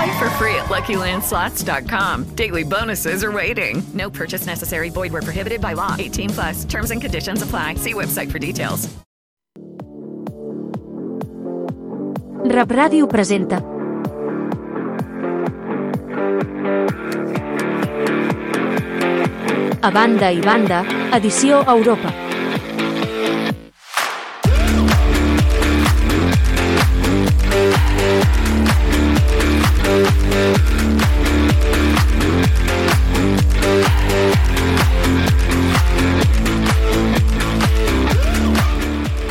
Play for free at LuckyLandSlots.com. Daily bonuses are waiting. No purchase necessary. Void where prohibited by law. 18 plus. Terms and conditions apply. See website for details. Rap Ràdio presenta A banda i banda, edició Europa.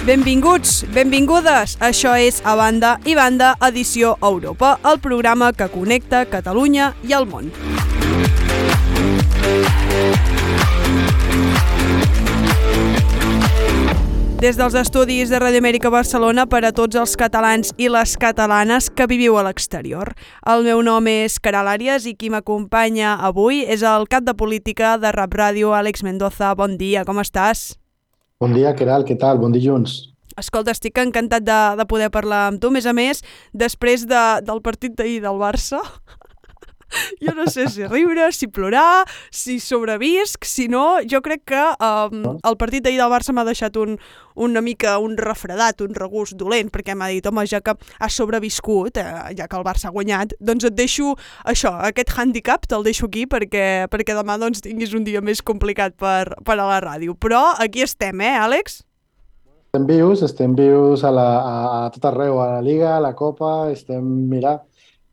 Benvinguts, benvingudes. Això és A Banda i Banda, edició Europa, el programa que connecta Catalunya i el món. Des dels estudis de Ràdio Amèrica Barcelona per a tots els catalans i les catalanes que viviu a l'exterior. El meu nom és Caral Àries i qui m'acompanya avui és el cap de política de Rap Ràdio, Àlex Mendoza. Bon dia, com estàs? Bon dia, Keral, què tal? Bon dilluns. Escolta, estic encantat de, de poder parlar amb tu. A més a més, després de, del partit d'ahir del Barça, jo no sé si riure, si plorar, si sobrevisc, si no, jo crec que um, el partit d'ahir del Barça m'ha deixat un, una mica un refredat, un regust dolent, perquè m'ha dit, home, ja que has sobreviscut, eh, ja que el Barça ha guanyat, doncs et deixo això, aquest handicap te'l deixo aquí perquè, perquè demà doncs, tinguis un dia més complicat per, per a la ràdio. Però aquí estem, eh, Àlex? Estem vius, estem vius a, la, a, a tot arreu, a la Liga, a la Copa, estem, mira,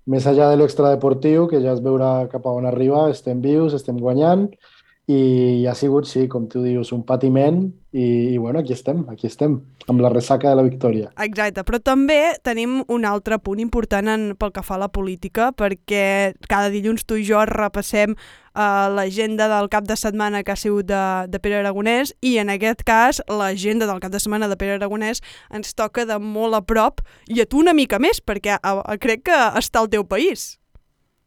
més enllà de l'extradeportiu, que ja es veurà cap a on arriba, estem vius, estem guanyant, i ha sigut, sí, com tu dius, un patiment i, i bueno, aquí estem, aquí estem, amb la ressaca de la victòria. Exacte, però també tenim un altre punt important en, pel que fa a la política, perquè cada dilluns tu i jo repassem uh, l'agenda del cap de setmana que ha sigut de, de Pere Aragonès i en aquest cas l'agenda del cap de setmana de Pere Aragonès ens toca de molt a prop i a tu una mica més, perquè uh, crec que està al teu país.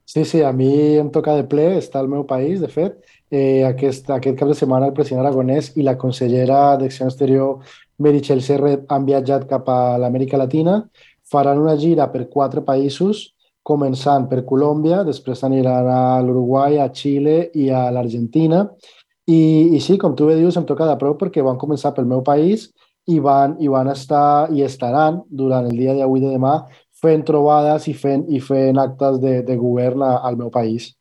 Sí, sí, a mi em toca de ple, està al meu país, de fet. Eh, aquest, aquest cap de setmana el president Aragonès i la consellera d'Acció Exterior Meritxell Serret han viatjat cap a l'Amèrica Latina, faran una gira per quatre països, començant per Colòmbia, després aniran a l'Uruguai, a Xile i a l'Argentina. I, I sí, com tu bé dius, em toca de prop perquè van començar pel meu país i van, i van estar i estaran durant el dia d'avui de demà fent trobades i fent, i fent actes de, de govern a, al meu país.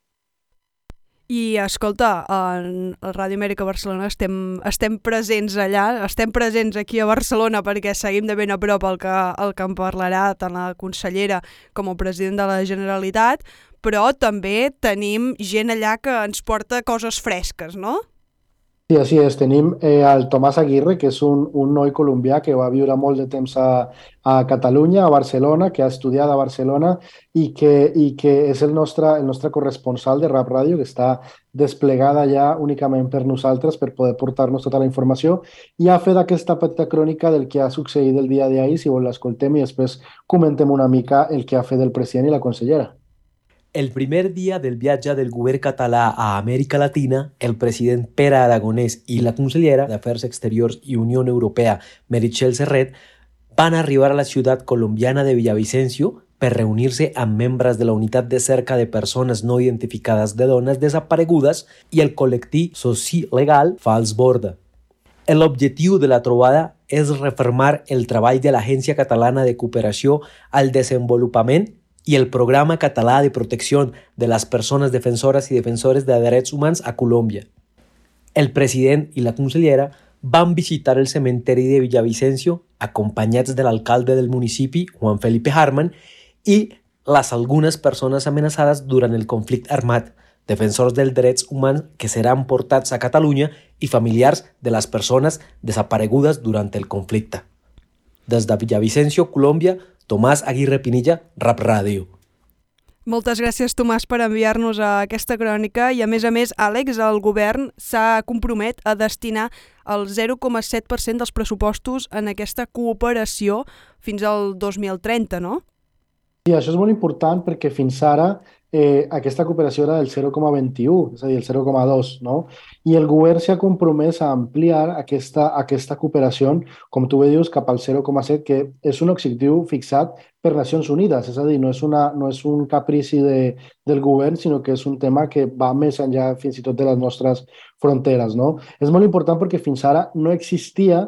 I escolta, en Ràdio Amèrica Barcelona estem, estem presents allà, estem presents aquí a Barcelona perquè seguim de ben a prop el que, el que en parlarà tant la consellera com el president de la Generalitat, però també tenim gent allà que ens porta coses fresques, no? Sí, així és. Tenim eh, el Tomàs Aguirre, que és un, un noi colombià que va viure molt de temps a, a Catalunya, a Barcelona, que ha estudiat a Barcelona i que, i que el nostre, el nostre corresponsal de Rap Ràdio, que està desplegada ja únicament per nosaltres per poder portar-nos tota la informació i ha fet aquesta petita crònica del que ha succeït el dia d'ahir, si vol l'escoltem i després comentem una mica el que ha fet el president i la consellera. El primer dia del viatge del govern català a Amèrica Latina, el president Pere Aragonès i la consellera d'Afers Exteriors i Unió Europea, Meritxell Serret, van arribar a la ciutat colombiana de Villavicencio per reunir-se amb membres de la unitat de cerca de persones no identificades de dones desaparegudes i el col·lectiu soci-legal Fals Borda. L'objectiu de la trobada és refermar el treball de l'Agència Catalana de Cooperació al Desenvolupament i el Programa Català de Protecció de les Persones Defensores i Defensores de Drets Humans a Colòmbia. El president i la consellera van visitar el cementeri de Villavicencio acompanyats de l'alcalde del municipi, Juan Felipe Harman, i les algunes persones amenaçades durant el conflicte armat, defensors dels drets humans que seran portats a Catalunya i familiars de les persones desaparegudes durant el conflicte. Des de Villavicencio, Colòmbia, Tomàs Aguirre Pinilla, Rap Ràdio. Moltes gràcies, Tomàs, per enviar-nos a aquesta crònica i, a més a més, Àlex, el govern s'ha compromet a destinar el 0,7% dels pressupostos en aquesta cooperació fins al 2030, no? Sí, això és molt important perquè fins ara eh, aquesta cooperació era del 0,21, és a dir, el 0,2, no? I el govern s'ha compromès a ampliar aquesta, aquesta cooperació, com tu bé dius, cap al 0,7, que és un objectiu fixat per Nacions Unides, és a dir, no és, una, no és un caprici de, del govern, sinó que és un tema que va més enllà fins i de les nostres fronteres, no? És molt important perquè fins ara no existia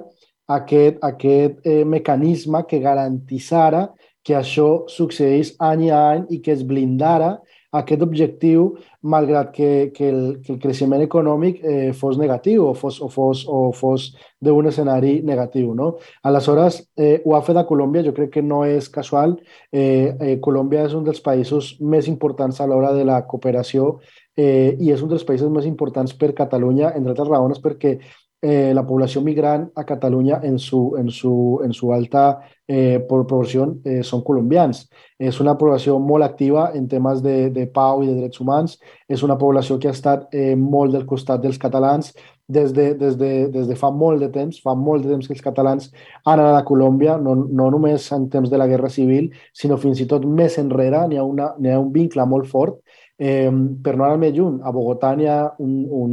aquest, aquest eh, que garantissara que això succeís any a any i que es blindara aquest objectiu, malgrat que, que, el, que el creixement econòmic eh, fos negatiu o fos, o fos, o fos d'un escenari negatiu. No? Aleshores, eh, ho ha fet a Colòmbia, jo crec que no és casual. Eh, eh, Colòmbia és un dels països més importants a l'hora de la cooperació eh, i és un dels països més importants per Catalunya, entre altres raons perquè eh, la població migrant a Catalunya en su, en su, en su alta eh, proporció eh, són colombians. És una població molt activa en temes de, de pau i de drets humans. És una població que ha estat eh, molt del costat dels catalans des de, des, de, des de fa molt de temps. Fa molt de temps que els catalans han anat a Colòmbia, no, no només en temps de la Guerra Civil, sinó fins i tot més enrere. N'hi ha, una, ha un vincle molt fort Eh, per no anar més lluny, a Bogotà hi ha un, un,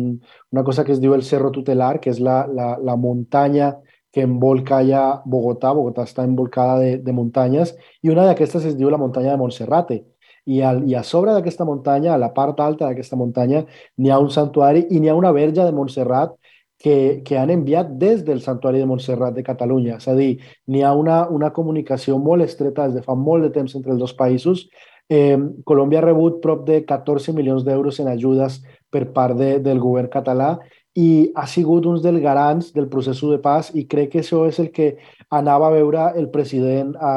una cosa que es diu el Cerro Tutelar, que és la, la, la muntanya que envolca ja Bogotà. Bogotà està envolcada de, de muntanyes i una d'aquestes es diu la muntanya de Montserrate. I, al, I a sobre d'aquesta muntanya, a la part alta d'aquesta muntanya, n'hi ha un santuari i n'hi ha una verge de Montserrat que, que han enviat des del Santuari de Montserrat de Catalunya. És a dir, n'hi ha una, una comunicació molt estreta des de fa molt de temps entre els dos països Eh, Colòmbia ha rebut prop de 14 milions d'euros en ajudes per part de, del govern català i ha sigut un dels garants del procés de pas i crec que això és el que anava a veure el president a,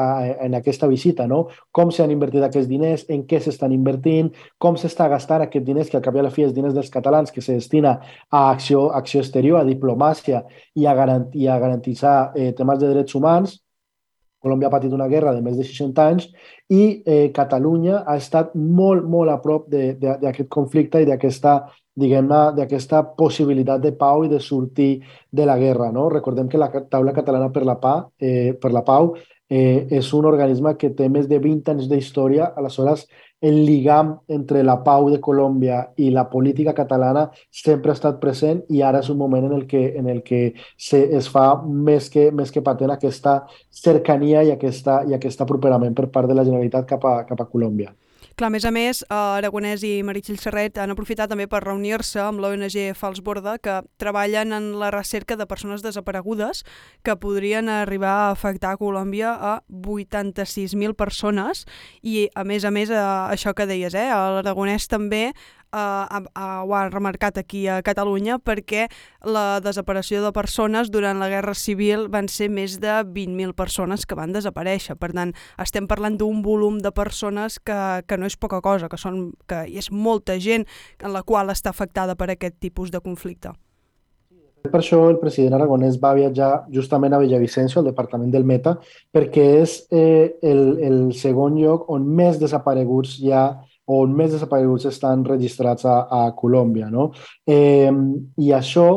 en aquesta visita, no? Com s'han invertit aquests diners, en què s'estan invertint, com s'està gastant aquests diners, que al cap i a la fi és diners dels catalans, que se destina a acció, acció exterior, a diplomàcia i a, garant, i a garantitzar eh, temes de drets humans, Colòmbia ha patit una guerra de més de 60 anys i eh, Catalunya ha estat molt, molt a prop d'aquest conflicte i d'aquesta diguem-ne, d'aquesta possibilitat de pau i de sortir de la guerra. No? Recordem que la taula catalana per la, pau, eh, per la pau eh, és un organisme que té més de 20 anys d'història, aleshores el lligam entre la pau de Colòmbia i la política catalana sempre ha estat present i ara és un moment en el que, en el que se, es fa més que, més que patent aquesta cercania i, aquesta, i aquest aproperament per part de la Generalitat cap a, cap a Colòmbia. Clar, a més a més, eh, Aragonès i Meritxell Serret han aprofitat també per reunir-se amb l'ONG Falsborda, que treballen en la recerca de persones desaparegudes que podrien arribar a afectar a Colòmbia a 86.000 persones. I, a més a més, eh, això que deies, eh, l'Aragonès també eh, ho ha remarcat aquí a Catalunya perquè la desaparició de persones durant la Guerra Civil van ser més de 20.000 persones que van desaparèixer. Per tant, estem parlant d'un volum de persones que, que no és poca cosa, que, són, que és molta gent en la qual està afectada per aquest tipus de conflicte. Per això el president aragonès va viatjar justament a Villavicencio, al departament del Meta, perquè és eh, el, el segon lloc on més desapareguts hi ha on més desapareguts estan registrats a, a Colòmbia. No? Eh, I això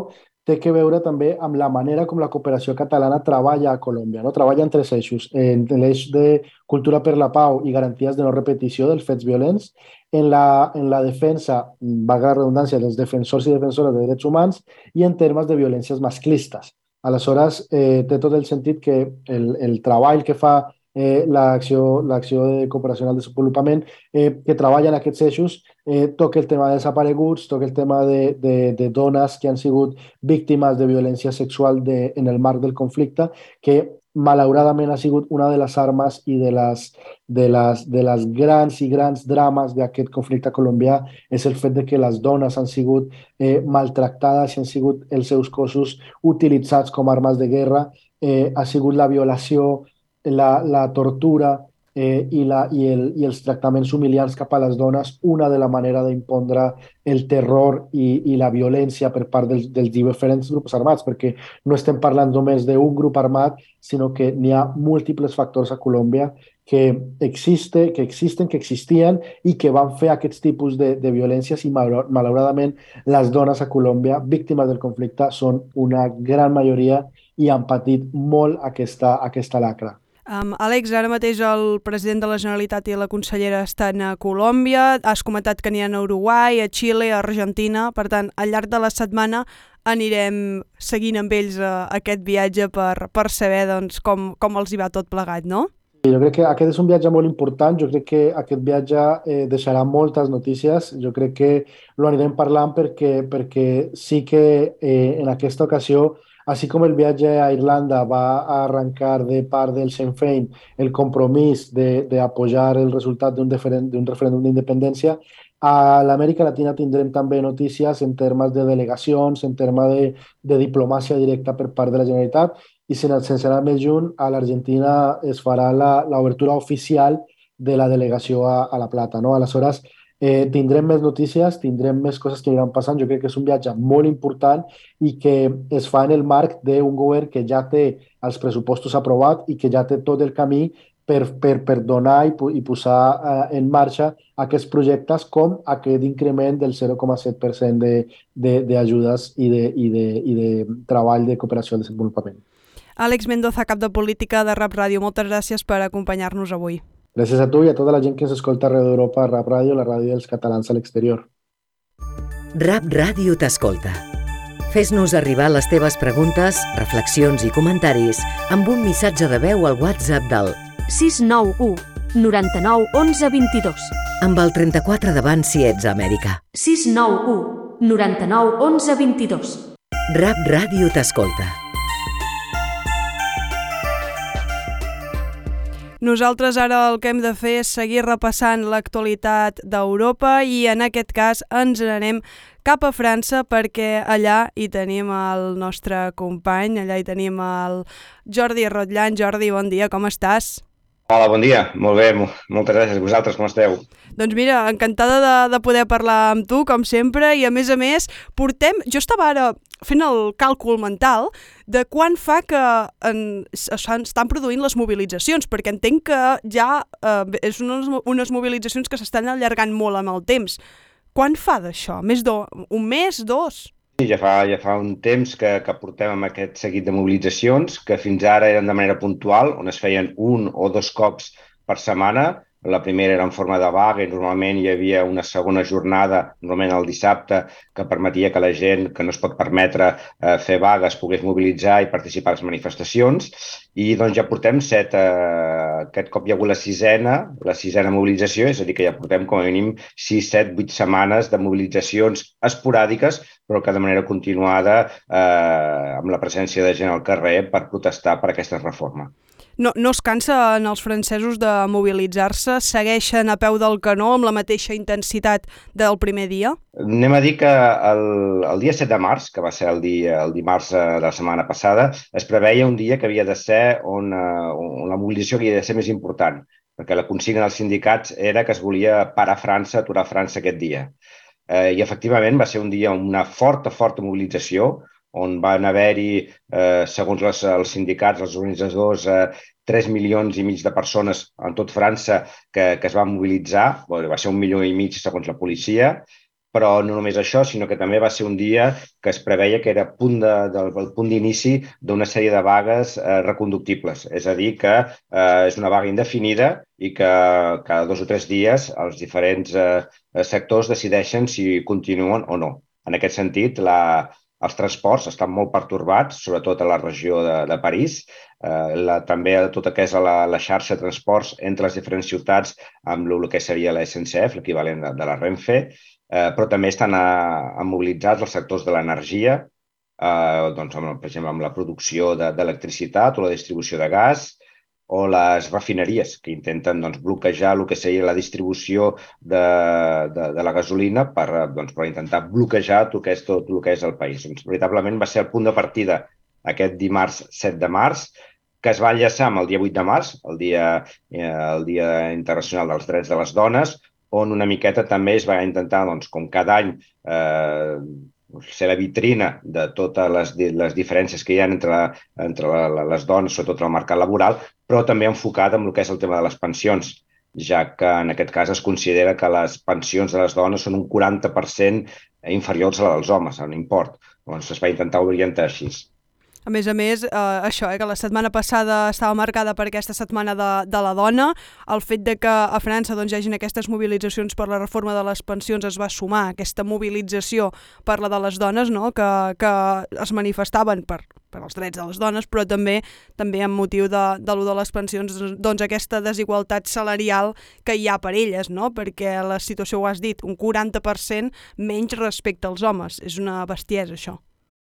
té que veure també amb la manera com la cooperació catalana treballa a Colòmbia. No? Treballa en tres eixos, en l'eix de cultura per la pau i garanties de no repetició dels fets violents, en la, en la defensa, valga la redundància, dels defensors i defensores de drets humans i en termes de violències masclistes. Aleshores, eh, té tot el sentit que el, el treball que fa eh, l'acció de cooperació al desenvolupament, eh, que treballa en aquests eixos, eh, toca el tema de desapareguts, toca el tema de, de, de dones que han sigut víctimes de violència sexual de, en el marc del conflicte, que malauradament ha sigut una de les armes i de les, de les, de les grans i grans drames d'aquest conflicte colombià és el fet de que les dones han sigut eh, maltractades i han sigut els seus cossos utilitzats com armes de guerra, eh, ha sigut la violació, la, tortura, eh, i, la, i, el, i els tractaments humiliants cap a les dones, una de la manera d'impondre el terror i, i la violència per part dels, dels diferents grups armats, perquè no estem parlant només d'un grup armat, sinó que n'hi ha múltiples factors a Colòmbia que, existe, que existen, que existien i que van fer aquests tipus de, de violències i malauradament les dones a Colòmbia, víctimes del conflicte, són una gran majoria i han patit molt aquesta, aquesta lacra. Um, Àlex, ara mateix el president de la Generalitat i la consellera estan a Colòmbia, has comentat que ha a Uruguai, a Xile, a Argentina, per tant, al llarg de la setmana anirem seguint amb ells uh, aquest viatge per, per saber doncs, com, com els hi va tot plegat, no? Jo crec que aquest és un viatge molt important, jo crec que aquest viatge eh, deixarà moltes notícies, jo crec que lo anirem parlant perquè, perquè sí que eh, en aquesta ocasió Así como el viaje a Irlanda va a arrancar de part del Sinn Féin el compromís de, de apoyar el resultat d'un un referèndum d'independència, a l'Amèrica Latina tindrem també notícies en termes de delegacions, en termes de, de diplomàcia directa per part de la Generalitat, i sense anar més junt, a l'Argentina es farà l'obertura oficial de la delegació a, a La Plata. No? Aleshores, Eh, tindrem més notícies, tindrem més coses que aniran passant. Jo crec que és un viatge molt important i que es fa en el marc d'un govern que ja té els pressupostos aprovats i que ja té tot el camí per, per, per donar i, i posar eh, en marxa aquests projectes com aquest increment del 0,7% d'ajudes i, de, i, de, i de treball de cooperació al desenvolupament. Àlex Mendoza, cap de política de Rap Ràdio, moltes gràcies per acompanyar-nos avui. Gràcies a tu i a tota la gent que ens escolta arreu d'Europa a Rap Ràdio, la ràdio dels catalans a l'exterior. Rap Ràdio t'escolta. Fes-nos arribar les teves preguntes, reflexions i comentaris amb un missatge de veu al WhatsApp del 691 99 11 22. Amb el 34 davant si ets a Amèrica. 691 99 11 22. Rap Ràdio t'escolta. Nosaltres ara el que hem de fer és seguir repassant l'actualitat d'Europa i en aquest cas ens anem cap a França perquè allà hi tenim el nostre company, allà hi tenim el Jordi Rotllan. Jordi, bon dia, com estàs? Hola, bon dia. Molt bé, moltes gràcies. Vosaltres com esteu? Doncs mira, encantada de, de poder parlar amb tu, com sempre, i a més a més, portem... Jo estava ara fent el càlcul mental de quan fa que en, estan produint les mobilitzacions, perquè entenc que ja eh, és unes, unes mobilitzacions que s'estan allargant molt amb el temps. Quan fa d'això? Més d'un mes, dos? Sí, ja fa, ja fa un temps que, que portem amb aquest seguit de mobilitzacions que fins ara eren de manera puntual, on es feien un o dos cops per setmana, la primera era en forma de vaga i normalment hi havia una segona jornada, normalment el dissabte, que permetia que la gent que no es pot permetre eh, fer vagues pogués mobilitzar i participar a les manifestacions. I doncs ja portem set, eh, aquest cop hi ha hagut la sisena, la sisena mobilització, és a dir, que ja portem com a mínim 6, 7, 8 setmanes de mobilitzacions esporàdiques, però que de manera continuada eh, amb la presència de gent al carrer per protestar per aquesta reforma no, no es cansen els francesos de mobilitzar-se? Segueixen a peu del canó amb la mateixa intensitat del primer dia? Anem a dir que el, el dia 7 de març, que va ser el, dia, el dimarts eh, de la setmana passada, es preveia un dia que havia de ser on, uh, on la mobilització havia de ser més important, perquè la consigna dels sindicats era que es volia parar França, aturar França aquest dia. Eh, I efectivament va ser un dia amb una forta, forta mobilització, on van haver-hi, eh, segons les, els sindicats, els organitzadors, eh, 3 milions i mig de persones en tot França que, que es van mobilitzar, bueno, va ser un milió i mig segons la policia, però no només això, sinó que també va ser un dia que es preveia que era punt de, del, el punt d'inici d'una sèrie de vagues eh, reconductibles. És a dir, que eh, és una vaga indefinida i que cada dos o tres dies els diferents eh, sectors decideixen si continuen o no. En aquest sentit, la, els transports estan molt pertorbats, sobretot a la regió de, de París, eh, la, també tot el que és la, la xarxa de transports entre les diferents ciutats amb el, el que seria la SNCF, l'equivalent de, de la Renfe, eh, però també estan a, a mobilitzats els sectors de l'energia, eh, doncs, amb, per exemple, amb la producció d'electricitat de, o la distribució de gas, o les refineries, que intenten doncs, bloquejar el que seria la distribució de, de, de la gasolina per, doncs, per intentar bloquejar tot que és, tot el que és el país. Doncs, veritablement va ser el punt de partida aquest dimarts 7 de març, que es va enllaçar amb el dia 8 de març, el dia, eh, el dia Internacional dels Drets de les Dones, on una miqueta també es va intentar, doncs, com cada any, eh, ser la vitrina de totes les, les diferències que hi ha entre, entre les dones, sobretot en el mercat laboral, però també enfocat en el que és el tema de les pensions, ja que en aquest cas es considera que les pensions de les dones són un 40% inferiors a la dels homes, en import. Doncs es va intentar orientar així. A més a més, eh, això, eh, que la setmana passada estava marcada per aquesta setmana de, de la dona, el fet de que a França doncs, hi hagin aquestes mobilitzacions per la reforma de les pensions es va sumar aquesta mobilització per la de les dones, no? que, que es manifestaven per, per als drets de les dones, però també també amb motiu de, de de les pensions, doncs aquesta desigualtat salarial que hi ha per elles, no? perquè la situació ho has dit, un 40% menys respecte als homes. És una bestiesa, això.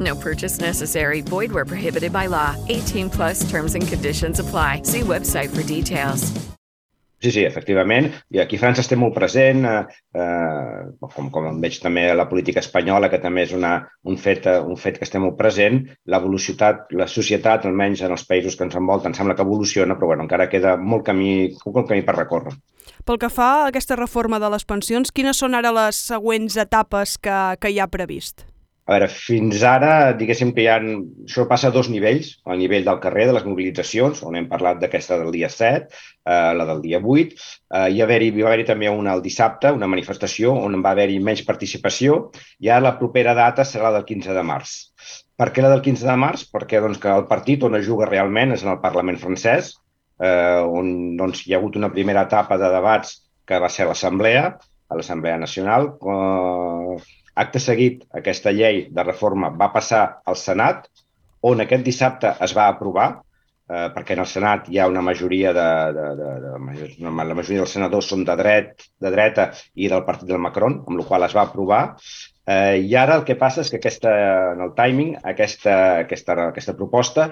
No purchase necessary. Void where prohibited by law. 18 plus terms and conditions apply. See website for details. Sí, sí, efectivament. I aquí a França estem molt present, eh, eh, com, com veig també a la política espanyola, que també és una, un, fet, eh, un fet que estem molt present. La velocitat, la societat, almenys en els països que ens envolten, sembla que evoluciona, però bueno, encara queda molt camí, molt camí per recórrer. Pel que fa a aquesta reforma de les pensions, quines són ara les següents etapes que, que hi ha previst? A veure, fins ara, diguéssim que hi ha, això passa a dos nivells, al nivell del carrer, de les mobilitzacions, on hem parlat d'aquesta del dia 7, eh, la del dia 8. Eh, hi, haver hi va haver-hi també una el dissabte, una manifestació on va haver-hi menys participació, i ara la propera data serà la del 15 de març. Per què la del 15 de març? Perquè doncs, que el partit on es juga realment és en el Parlament francès, eh, on doncs, hi ha hagut una primera etapa de debats que va ser l'Assemblea, a l'Assemblea Nacional, eh, Acte seguit, aquesta llei de reforma va passar al Senat, on aquest dissabte es va aprovar, eh, perquè en el Senat hi ha una majoria de, de, de, de, de la majoria dels senadors són de dret, de dreta i del partit del Macron, amb la qual es va aprovar. Eh, I ara el que passa és que aquesta, en el timing, aquesta, aquesta, aquesta proposta,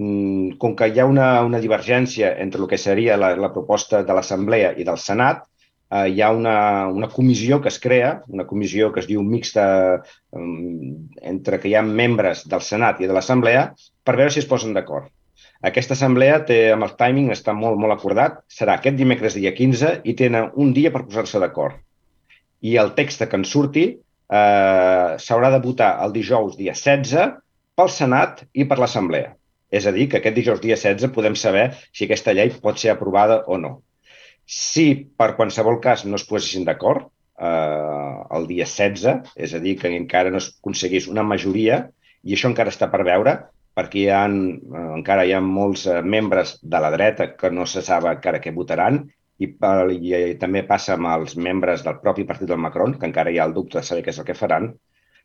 mm, com que hi ha una, una divergència entre el que seria la, la proposta de l'Assemblea i del Senat, eh, hi ha una, una comissió que es crea, una comissió que es diu mixta um, entre que hi ha membres del Senat i de l'Assemblea, per veure si es posen d'acord. Aquesta assemblea té, amb el timing està molt, molt acordat, serà aquest dimecres dia 15 i tenen un dia per posar-se d'acord. I el text que en surti eh, s'haurà de votar el dijous dia 16 pel Senat i per l'Assemblea. És a dir, que aquest dijous dia 16 podem saber si aquesta llei pot ser aprovada o no. Si per qualsevol cas no es posessin d'acord eh, el dia 16, és a dir, que encara no es aconseguís una majoria, i això encara està per veure, perquè hi ha, eh, encara hi ha molts eh, membres de la dreta que no se sap encara què votaran, i, i, i també passa amb els membres del propi partit del Macron, que encara hi ha el dubte de saber què és el que faran,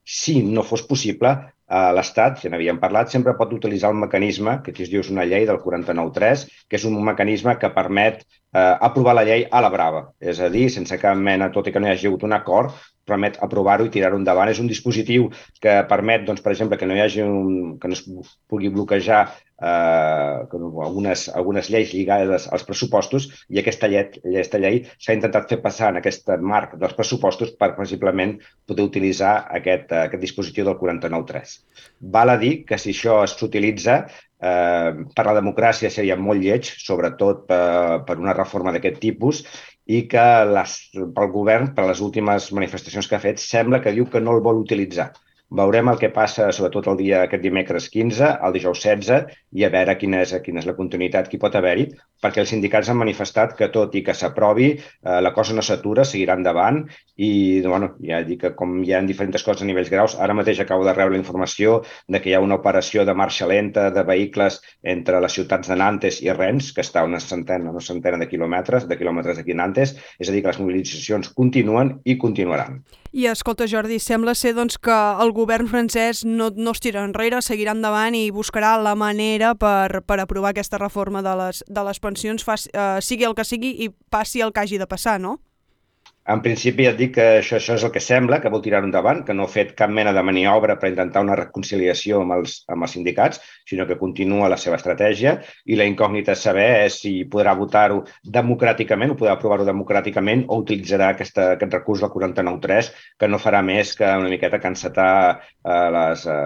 si no fos possible, eh, l'Estat, que n'havíem parlat, sempre pot utilitzar el mecanisme, que aquí es diu és una llei del 49.3, que és un mecanisme que permet eh, aprovar la llei a la brava. És a dir, sense cap mena, tot i que no hi hagi hagut un acord, permet aprovar-ho i tirar-ho endavant. És un dispositiu que permet, doncs, per exemple, que no hi hagi un, que no es pugui bloquejar eh, algunes, algunes lleis lligades als pressupostos i aquesta llei, aquesta llei s'ha intentat fer passar en aquest marc dels pressupostos per possiblement poder utilitzar aquest, aquest dispositiu del 49.3. Val a dir que si això s'utilitza eh, per la democràcia seria molt lleig, sobretot per, eh, per una reforma d'aquest tipus, i que les, pel govern, per les últimes manifestacions que ha fet, sembla que diu que no el vol utilitzar. Veurem el que passa, sobretot el dia aquest dimecres 15, el dijous 16, i a veure quina és, quina és la continuïtat que pot haver-hi, perquè els sindicats han manifestat que tot i que s'aprovi, eh, la cosa no s'atura, seguirà endavant, i bueno, ja dic que com hi ha diferents coses a nivells graus, ara mateix acabo de rebre la informació de que hi ha una operació de marxa lenta de vehicles entre les ciutats de Nantes i Rennes, que està a una centena, una centena de quilòmetres, de quilòmetres d'aquí Nantes, és a dir, que les mobilitzacions continuen i continuaran. I escolta, Jordi, sembla ser doncs, que el govern francès no, no es tira enrere, seguirà endavant i buscarà la manera per, per aprovar aquesta reforma de les, de les pensions, faci, eh, sigui el que sigui i passi el que hagi de passar, no? En principi et dic que això, això és el que sembla, que vol tirar endavant, que no ha fet cap mena de maniobra per intentar una reconciliació amb els, amb els sindicats, sinó que continua la seva estratègia i la incògnita és saber és si podrà votar-ho democràticament, o podrà aprovar-ho democràticament, o utilitzarà aquesta, aquest recurs del 49.3, que no farà més que una miqueta cancetar eh, les, eh,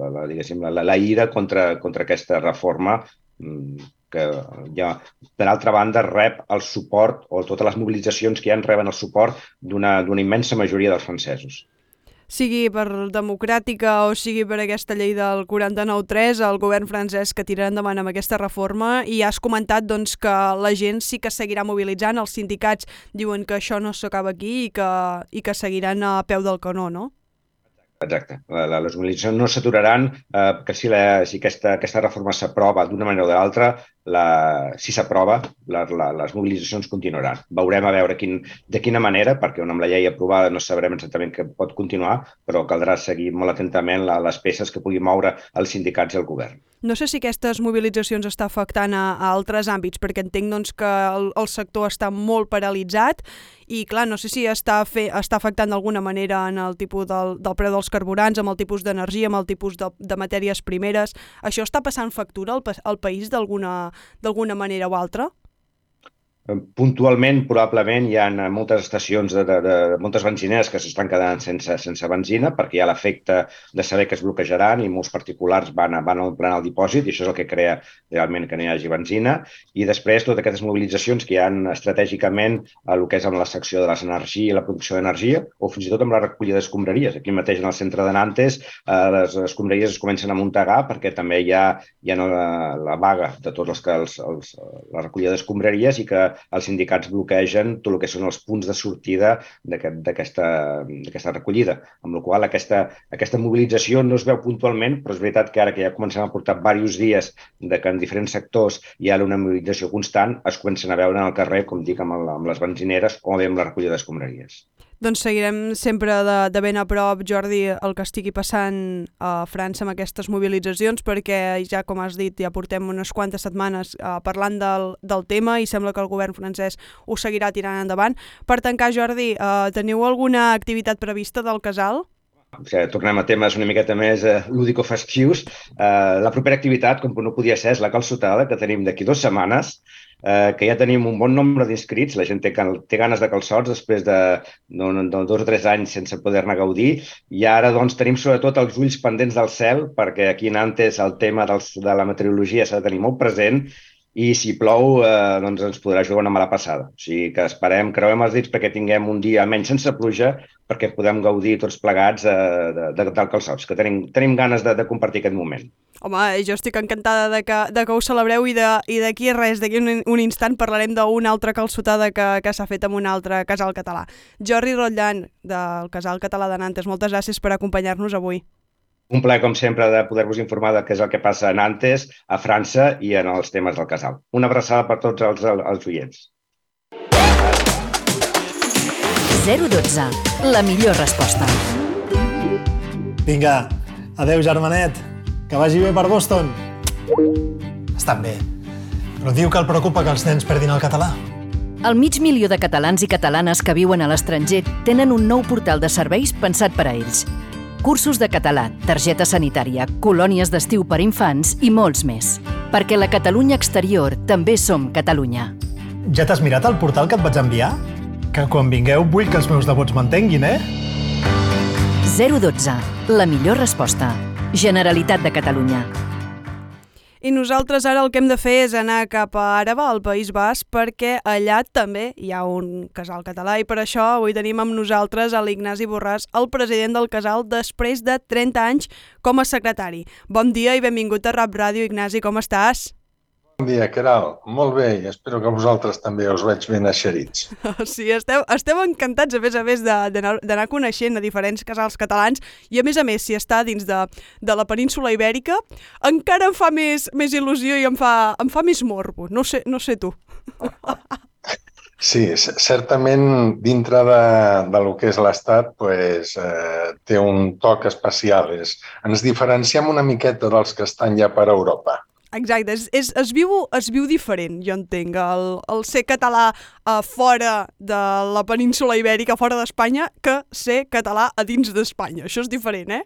la, la, la, la, la ira contra, contra aquesta reforma mm, que ja, per altra banda, rep el suport, o totes les mobilitzacions que hi ha reben el suport d'una immensa majoria dels francesos sigui per democràtica o sigui per aquesta llei del 49.3, el govern francès que tirarà endavant amb aquesta reforma i has comentat doncs, que la gent sí que seguirà mobilitzant, els sindicats diuen que això no s'acaba aquí i que, i que seguiran a peu del canó, no? Exacte. La, la, les mobilitzacions no s'aturaran, eh, que si, la, si aquesta, aquesta reforma s'aprova d'una manera o de l'altra, la, si s'aprova, les mobilitzacions continuaran. Veurem a veure quin, de quina manera, perquè amb la llei aprovada no sabrem exactament què pot continuar, però caldrà seguir molt atentament la, les peces que pugui moure els sindicats i el govern. No sé si aquestes mobilitzacions està afectant a, a altres àmbits, perquè entenc doncs, que el, el sector està molt paralitzat i, clar, no sé si està, fe, està afectant d'alguna manera en el tipus del, del preu dels carburants, amb el tipus d'energia, amb el tipus de, de matèries primeres. Això està passant factura al, al país d'alguna manera o altra? Puntualment, probablement, hi ha moltes estacions, de, de, de, moltes benzineres que s'estan quedant sense, sense benzina perquè hi ha l'efecte de saber que es bloquejaran i molts particulars van, van omplent el dipòsit i això és el que crea realment que no hi hagi benzina. I després totes aquestes mobilitzacions que hi han estratègicament a el que és amb la secció de les energies i la producció d'energia o fins i tot amb la recollida d'escombraries. Aquí mateix en el centre de Nantes eh, les escombraries es comencen a muntegar perquè també hi ha, hi ha la, la vaga de tots els, els, els, la recollida d'escombraries i que els sindicats bloquegen tot el que són els punts de sortida d'aquesta recollida. Amb la qual aquesta, aquesta mobilització no es veu puntualment, però és veritat que ara que ja comencem a portar diversos dies de que en diferents sectors hi ha una mobilització constant, es comencen a veure en el carrer, com dic, amb, el, amb les benzineres o bé amb la recollida d'escombraries. Doncs seguirem sempre de, de ben a prop, Jordi, el que estigui passant a França amb aquestes mobilitzacions, perquè ja, com has dit, ja portem unes quantes setmanes uh, parlant del, del tema i sembla que el govern francès ho seguirà tirant endavant. Per tancar, Jordi, uh, teniu alguna activitat prevista del casal? O sigui, tornem a temes una miqueta més eh, lúdico-festius. Eh, la propera activitat, com no podia ser, és la calçotada, que tenim d'aquí dues setmanes, eh, que ja tenim un bon nombre d'inscrits. La gent té, té ganes de calçots després de, de, de dos o tres anys sense poder-ne gaudir. I ara doncs, tenim sobretot els ulls pendents del cel, perquè aquí en Antes el tema dels, de la meteorologia s'ha de tenir molt present i si plou eh, doncs ens podrà jugar una mala passada. O sigui que esperem, creuem els dits perquè tinguem un dia menys sense pluja perquè podem gaudir tots plegats eh, de, de, del calçots, que tenim, tenim ganes de, de compartir aquest moment. Home, jo estic encantada de que, de que ho celebreu i d'aquí res, d'aquí un, un instant parlarem d'una altra calçotada que, que s'ha fet amb un altre casal català. Jordi Rotllan, del casal català de Nantes, moltes gràcies per acompanyar-nos avui. Un plaer, com sempre, de poder-vos informar de què és el que passa a Nantes, a França i en els temes del casal. Una abraçada per tots els, els oients. 012. La millor resposta. Vinga, adeu, germanet. Que vagi bé per Boston. Estan bé. Però diu que el preocupa que els nens perdin el català. El mig milió de catalans i catalanes que viuen a l'estranger tenen un nou portal de serveis pensat per a ells cursos de català, targeta sanitària, colònies d'estiu per infants i molts més. Perquè la Catalunya exterior també som Catalunya. Ja t'has mirat el portal que et vaig enviar? Que quan vingueu vull que els meus devots m'entenguin, eh? 012. La millor resposta. Generalitat de Catalunya. I nosaltres ara el que hem de fer és anar cap a Àraba, al País Basc, perquè allà també hi ha un casal català i per això avui tenim amb nosaltres a l'Ignasi Borràs, el president del casal, després de 30 anys com a secretari. Bon dia i benvingut a Rap Ràdio, Ignasi, com estàs? Bon dia, Caral. Molt bé, i espero que vosaltres també us veig ben eixerits. Sí, esteu, esteu encantats, a més a més, d'anar coneixent a diferents casals catalans i, a més a més, si està dins de, de la península ibèrica, encara em fa més, més il·lusió i em fa, em fa més morbo. No sé, no sé tu. Sí, certament dintre de, de lo que és l'Estat pues, eh, té un toc especial. És, ens diferenciem una miqueta dels que estan ja per Europa. Exacte, és, és, es, viu, es viu diferent, jo entenc, el, el ser català a fora de la península ibèrica, fora d'Espanya, que ser català a dins d'Espanya. Això és diferent, eh?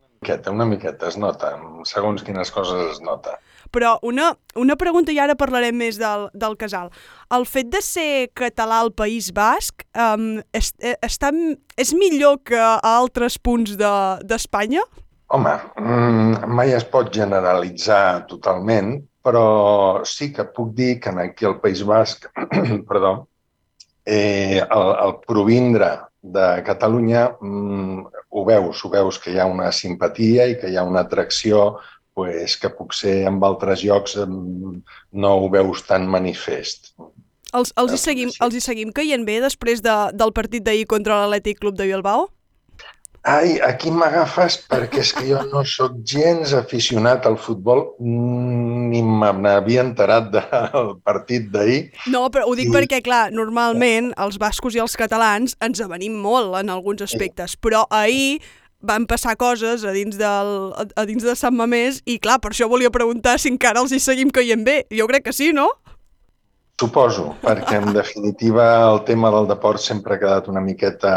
Una miqueta, una miqueta, es nota. Segons quines coses es nota. Però una, una pregunta, i ara parlarem més del, del casal. El fet de ser català al País Basc um, és, eh, està, és millor que a altres punts d'Espanya? De, Home, mm, mai es pot generalitzar totalment, però sí que puc dir que aquí al País Basc, perdó, eh, el, el provindre de Catalunya mm, ho veus, ho veus que hi ha una simpatia i que hi ha una atracció pues, que potser en altres llocs mm, no ho veus tan manifest. Els, els, hi seguim, els hi seguim caient bé després de, del partit d'ahir contra l'Atlètic Club de Bilbao? Ai, aquí m'agafes perquè és que jo no sóc gens aficionat al futbol, ni me n'havia enterat del partit d'ahir. No, però ho dic I... perquè, clar, normalment els bascos i els catalans ens avenim molt en alguns aspectes, però ahir van passar coses a dins, del, a, a dins de Sant Mamés i, clar, per això volia preguntar si encara els hi seguim caient bé. Jo crec que sí, no? Suposo, perquè en definitiva el tema del deport sempre ha quedat una miqueta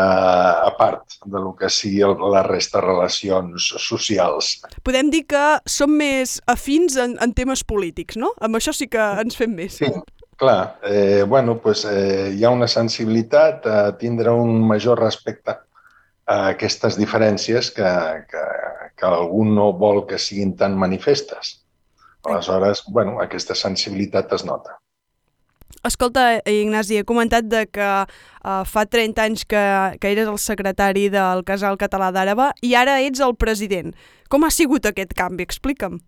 a part de lo que sigui la resta de relacions socials. Podem dir que som més afins en, en temes polítics, no? Amb això sí que ens fem més. Sí, clar. Eh, bueno, pues, eh, hi ha una sensibilitat a tindre un major respecte a aquestes diferències que, que, que algú no vol que siguin tan manifestes. Aleshores, bueno, aquesta sensibilitat es nota. Escolta, Ignasi, he comentat de que uh, fa 30 anys que, que eres el secretari del Casal Català d'Àraba i ara ets el president. Com ha sigut aquest canvi? Explica'm.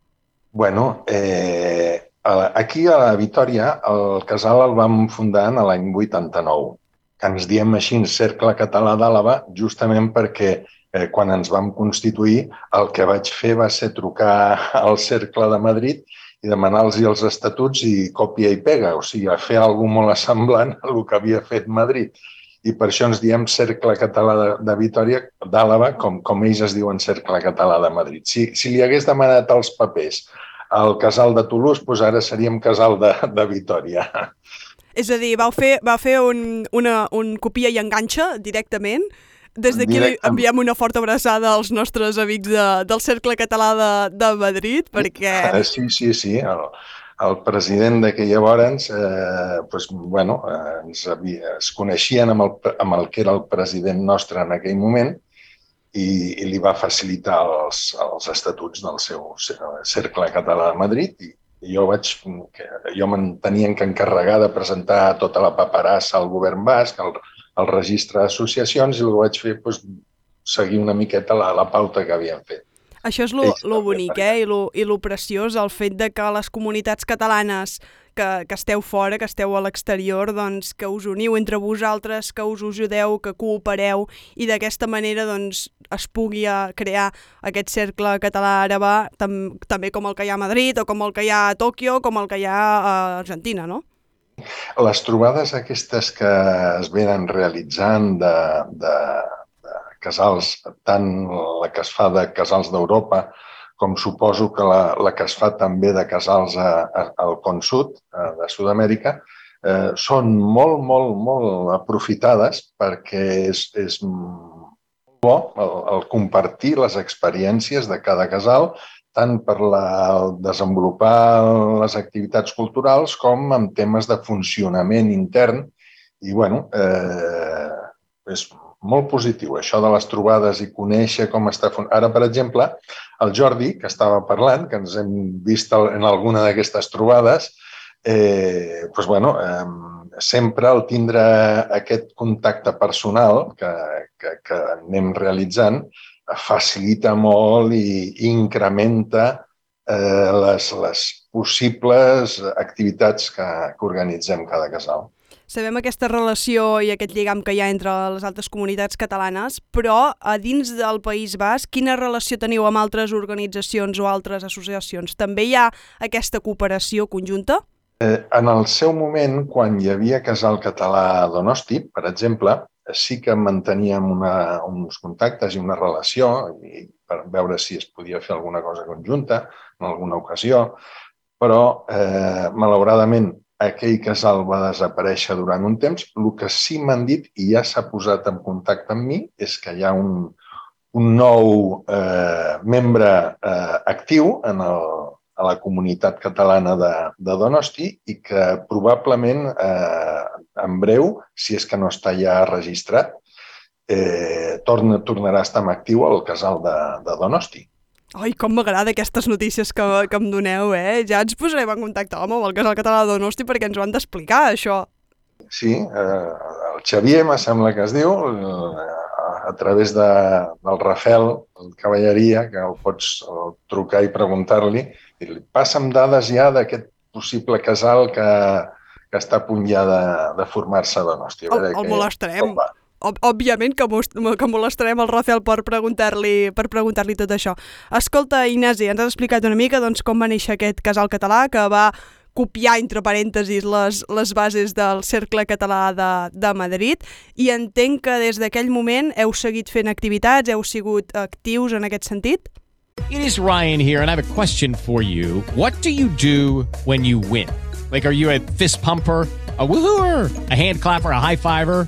Bueno, eh, aquí a la Vitoria el casal el vam fundar en l'any 89, que ens diem així Cercle Català d'Àlava justament perquè eh, quan ens vam constituir el que vaig fer va ser trucar al Cercle de Madrid i demanar-los els estatuts i còpia i pega, o sigui, a fer alguna molt semblant a el que havia fet Madrid. I per això ens diem Cercle Català de, de Vitoria d'Àlava, com, com ells es diuen Cercle Català de Madrid. Si, si li hagués demanat els papers al casal de Toulouse, doncs ara seríem casal de, de Vitoria. És a dir, vau fer, va fer un, una, un copia i enganxa directament des d'aquí enviem una forta abraçada als nostres amics de, del Cercle Català de, de Madrid, perquè... Ah, sí, sí, sí. El, el president d'aquella llavors, eh, pues, bueno, eh, ens havia, es coneixien amb el, amb el que era el president nostre en aquell moment i, i li va facilitar els, els estatuts del seu Cercle Català de Madrid i, i jo vaig, que jo me'n tenien que encarregar de presentar tota la paperassa al govern basc, al, el registre d'associacions i el que vaig fer doncs, seguir una miqueta la, la pauta que havien fet. Això és lo, lo bonic eh? I, lo, i lo preciós, el fet de que les comunitats catalanes que, que esteu fora, que esteu a l'exterior, doncs que us uniu entre vosaltres, que us ajudeu, que coopereu i d'aquesta manera doncs, es pugui eh, crear aquest cercle català-àraba tam també com el que hi ha a Madrid o com el que hi ha a Tòquio, com el que hi ha a Argentina, no? Les trobades aquestes que es venen realitzant de, de, de casals, tant la que es fa de casals d'Europa com suposo que la, la que es fa també de casals a, a, al Con Sud, a, de Sud-amèrica, eh, són molt, molt, molt aprofitades perquè és, és bo el, el compartir les experiències de cada casal tant per la, desenvolupar les activitats culturals com en temes de funcionament intern. I, bueno, eh, és molt positiu, això de les trobades i conèixer com està... Ara, per exemple, el Jordi, que estava parlant, que ens hem vist en alguna d'aquestes trobades, eh, doncs, bueno, eh, sempre el tindre aquest contacte personal que, que, que anem realitzant facilita molt i incrementa eh, les, les possibles activitats que, que organitzem cada casal. Sabem aquesta relació i aquest lligam que hi ha entre les altres comunitats catalanes, però a dins del País Basc, quina relació teniu amb altres organitzacions o altres associacions? També hi ha aquesta cooperació conjunta? Eh, en el seu moment, quan hi havia Casal Català a Donosti, per exemple, sí que manteníem una, uns contactes i una relació i per veure si es podia fer alguna cosa conjunta en alguna ocasió, però eh, malauradament aquell casal va desaparèixer durant un temps. El que sí m'han dit, i ja s'ha posat en contacte amb mi, és que hi ha un, un nou eh, membre eh, actiu en el, a la comunitat catalana de, de Donosti i que probablement eh, en breu, si és que no està ja registrat, eh, torna, tornarà a estar en actiu al casal de, de Donosti. Ai, com m'agrada aquestes notícies que, que em doneu, eh? Ja ens posarem en contacte, home, amb el casal català de Donosti perquè ens ho han d'explicar, això. Sí, eh, el Xavier, me sembla que es diu, eh, a través de, del Rafel, el Cavalleria, que el pots trucar i preguntar-li, i passa'm dades ja d'aquest possible casal que, que està a punt ja de, de formar-se a Donosti. El, el molestarem. Òbviament que, que molestarem el Rafael per preguntar-li per preguntar-li tot això. Escolta, Ignasi, ens has explicat una mica doncs, com va néixer aquest casal català que va copiar, entre parèntesis, les, les bases del Cercle Català de, de Madrid i entenc que des d'aquell moment heu seguit fent activitats, heu sigut actius en aquest sentit? It is Ryan here and I have a question for you. What do you do when you win? Like, are you a fist pumper? a woohooer, a hand clapper, a high fiver.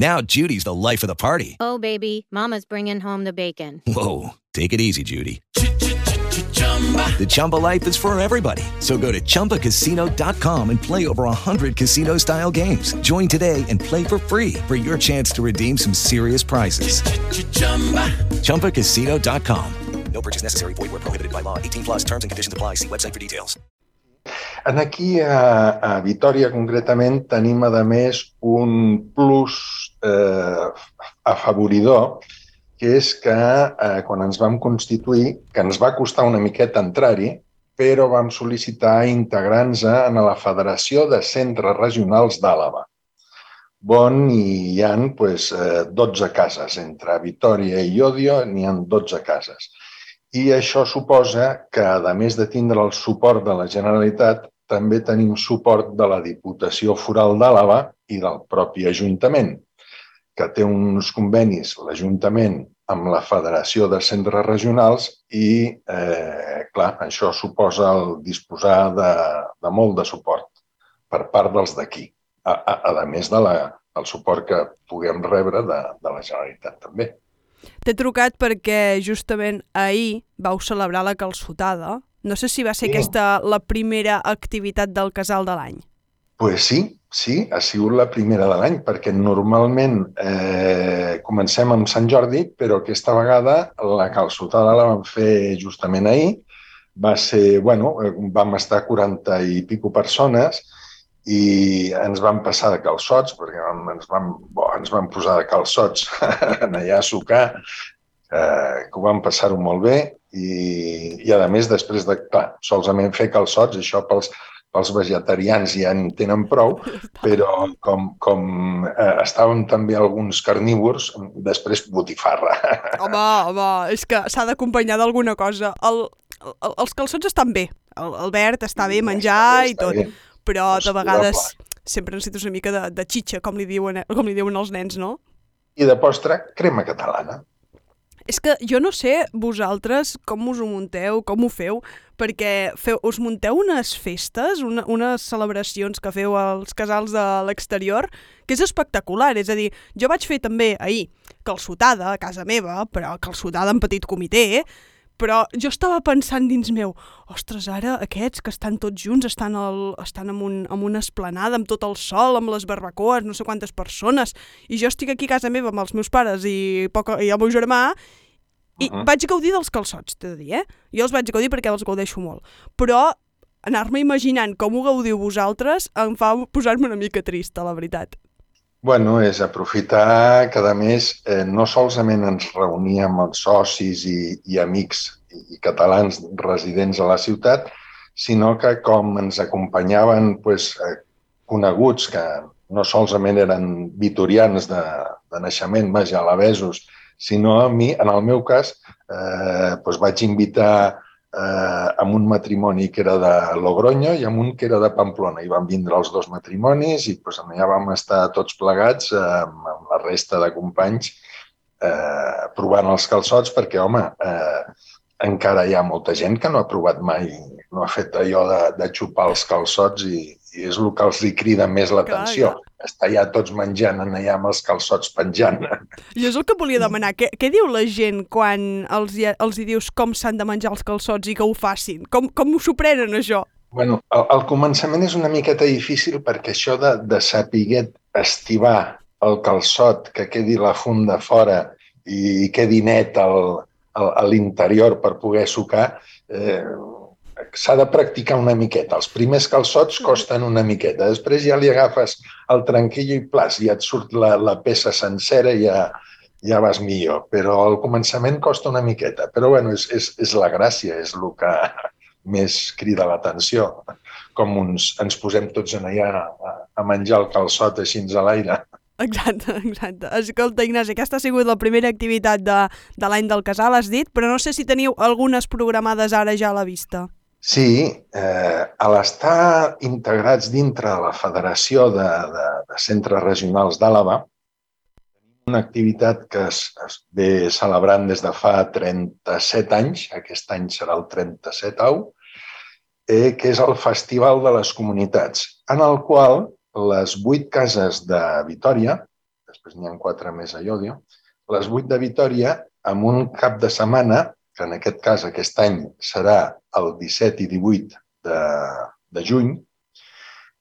Now Judy's the life of the party. Oh, baby, Mama's bringing home the bacon. Whoa, take it easy, Judy. The Chumba life is for everybody. So go to ChumbaCasino.com and play over 100 casino style games. Join today and play for free for your chance to redeem some serious prizes. ChumbaCasino.com. No purchase necessary. Void where prohibited by law. 18 plus terms and conditions apply. See website for details. En aquí, a, a Vitoria, concretament, tenim, a més, un plus eh, afavoridor, que és que eh, quan ens vam constituir, que ens va costar una miqueta entrar-hi, però vam sol·licitar integrar-nos en la Federació de Centres Regionals d'Àlava, on hi ha pues, 12 cases. Entre Vitoria i Odio n'hi ha 12 cases. I això suposa que, a més de tindre el suport de la Generalitat, també tenim suport de la Diputació Foral d'Àlava i del propi Ajuntament, que té uns convenis, l'Ajuntament, amb la Federació de Centres Regionals i, eh, clar, això suposa el disposar de, de molt de suport per part dels d'aquí, a, a, a més de la, del suport que puguem rebre de, de la Generalitat també. T'he trucat perquè justament ahir vau celebrar la calçotada. No sé si va ser sí. aquesta la primera activitat del casal de l'any. Pues sí, sí, ha sigut la primera de l'any, perquè normalment eh, comencem amb Sant Jordi, però aquesta vegada la calçotada la vam fer justament ahir. Va ser, bueno, vam estar 40 i pico persones, i ens vam passar de calçots, perquè ens vam, bo, ens vam posar de calçots allà a sucar, eh, que ho vam passar-ho molt bé i, i a més després de, clar, solament fer calçots, això pels, pels vegetarians ja en tenen prou, però com, com eh, estàvem també alguns carnívors, després botifarra. Home, home, és que s'ha d'acompanyar d'alguna cosa. El, el, els calçots estan bé, el, el verd està bé, menjar està bé, està i tot. Bé però de vegades sempre necessites una mica de, de xitxa, com li, diuen, com li diuen els nens, no? I de postre, crema catalana. És que jo no sé vosaltres com us ho munteu, com ho feu, perquè feu, us munteu unes festes, una, unes celebracions que feu als casals de l'exterior, que és espectacular. És a dir, jo vaig fer també ahir calçotada a casa meva, però calçotada en petit comitè, però jo estava pensant dins meu, ostres, ara aquests que estan tots junts, estan, al, estan en, un, en una esplanada, amb tot el sol, amb les barbacoes, no sé quantes persones, i jo estic aquí a casa meva amb els meus pares i, poc, i el meu germà, i uh -huh. vaig gaudir dels calçots, t'he de dir, eh? Jo els vaig gaudir perquè els gaudeixo molt. Però anar-me imaginant com ho gaudiu vosaltres em fa posar-me una mica trista, la veritat. Bueno, és aprofitar que, a més, eh, no solament ens reuníem els socis i, i amics i, i catalans residents a la ciutat, sinó que com ens acompanyaven pues, eh, coneguts que no solament eren vitorians de, de naixement, vaja, alabesos, sinó a mi, en el meu cas, eh, doncs vaig invitar eh, amb un matrimoni que era de Logroño i amb un que era de Pamplona. I van vindre els dos matrimonis i doncs, allà vam estar tots plegats eh, amb la resta de companys eh, provant els calçots perquè, home, eh, encara hi ha molta gent que no ha provat mai, no ha fet allò de, de xupar els calçots i, i és el que els crida més l'atenció. Estar ja tots menjant allà amb els calçots penjant. I és el que volia demanar. Què, què diu la gent quan els, hi, els hi dius com s'han de menjar els calçots i que ho facin? Com, com s'ho prenen, això? Bueno, al, al començament és una miqueta difícil perquè això de, de saber estivar el calçot, que quedi la funda fora i quedi net al, al, a l'interior per poder sucar, eh, s'ha de practicar una miqueta. Els primers calçots costen una miqueta. Després ja li agafes el tranquillo i plas, ja et surt la, la peça sencera i ja, ja vas millor. Però al començament costa una miqueta. Però bueno, és, és, és la gràcia, és el que més crida l'atenció. Com uns, ens posem tots en allà a, a menjar el calçot així a l'aire. Exacte, exacte. Escolta, Ignasi, aquesta ha sigut la primera activitat de, de l'any del casal, has dit, però no sé si teniu algunes programades ara ja a la vista. Sí, eh, a l'estar integrats dintre de la Federació de, de, de Centres Regionals d'Àlava, una activitat que es, es ve celebrant des de fa 37 anys, aquest any serà el 37 au, eh, que és el Festival de les Comunitats, en el qual les vuit cases de Vitoria, després n'hi ha quatre més a Iodio, les vuit de Vitoria, amb un cap de setmana que en aquest cas aquest any serà el 17 i 18 de, de juny,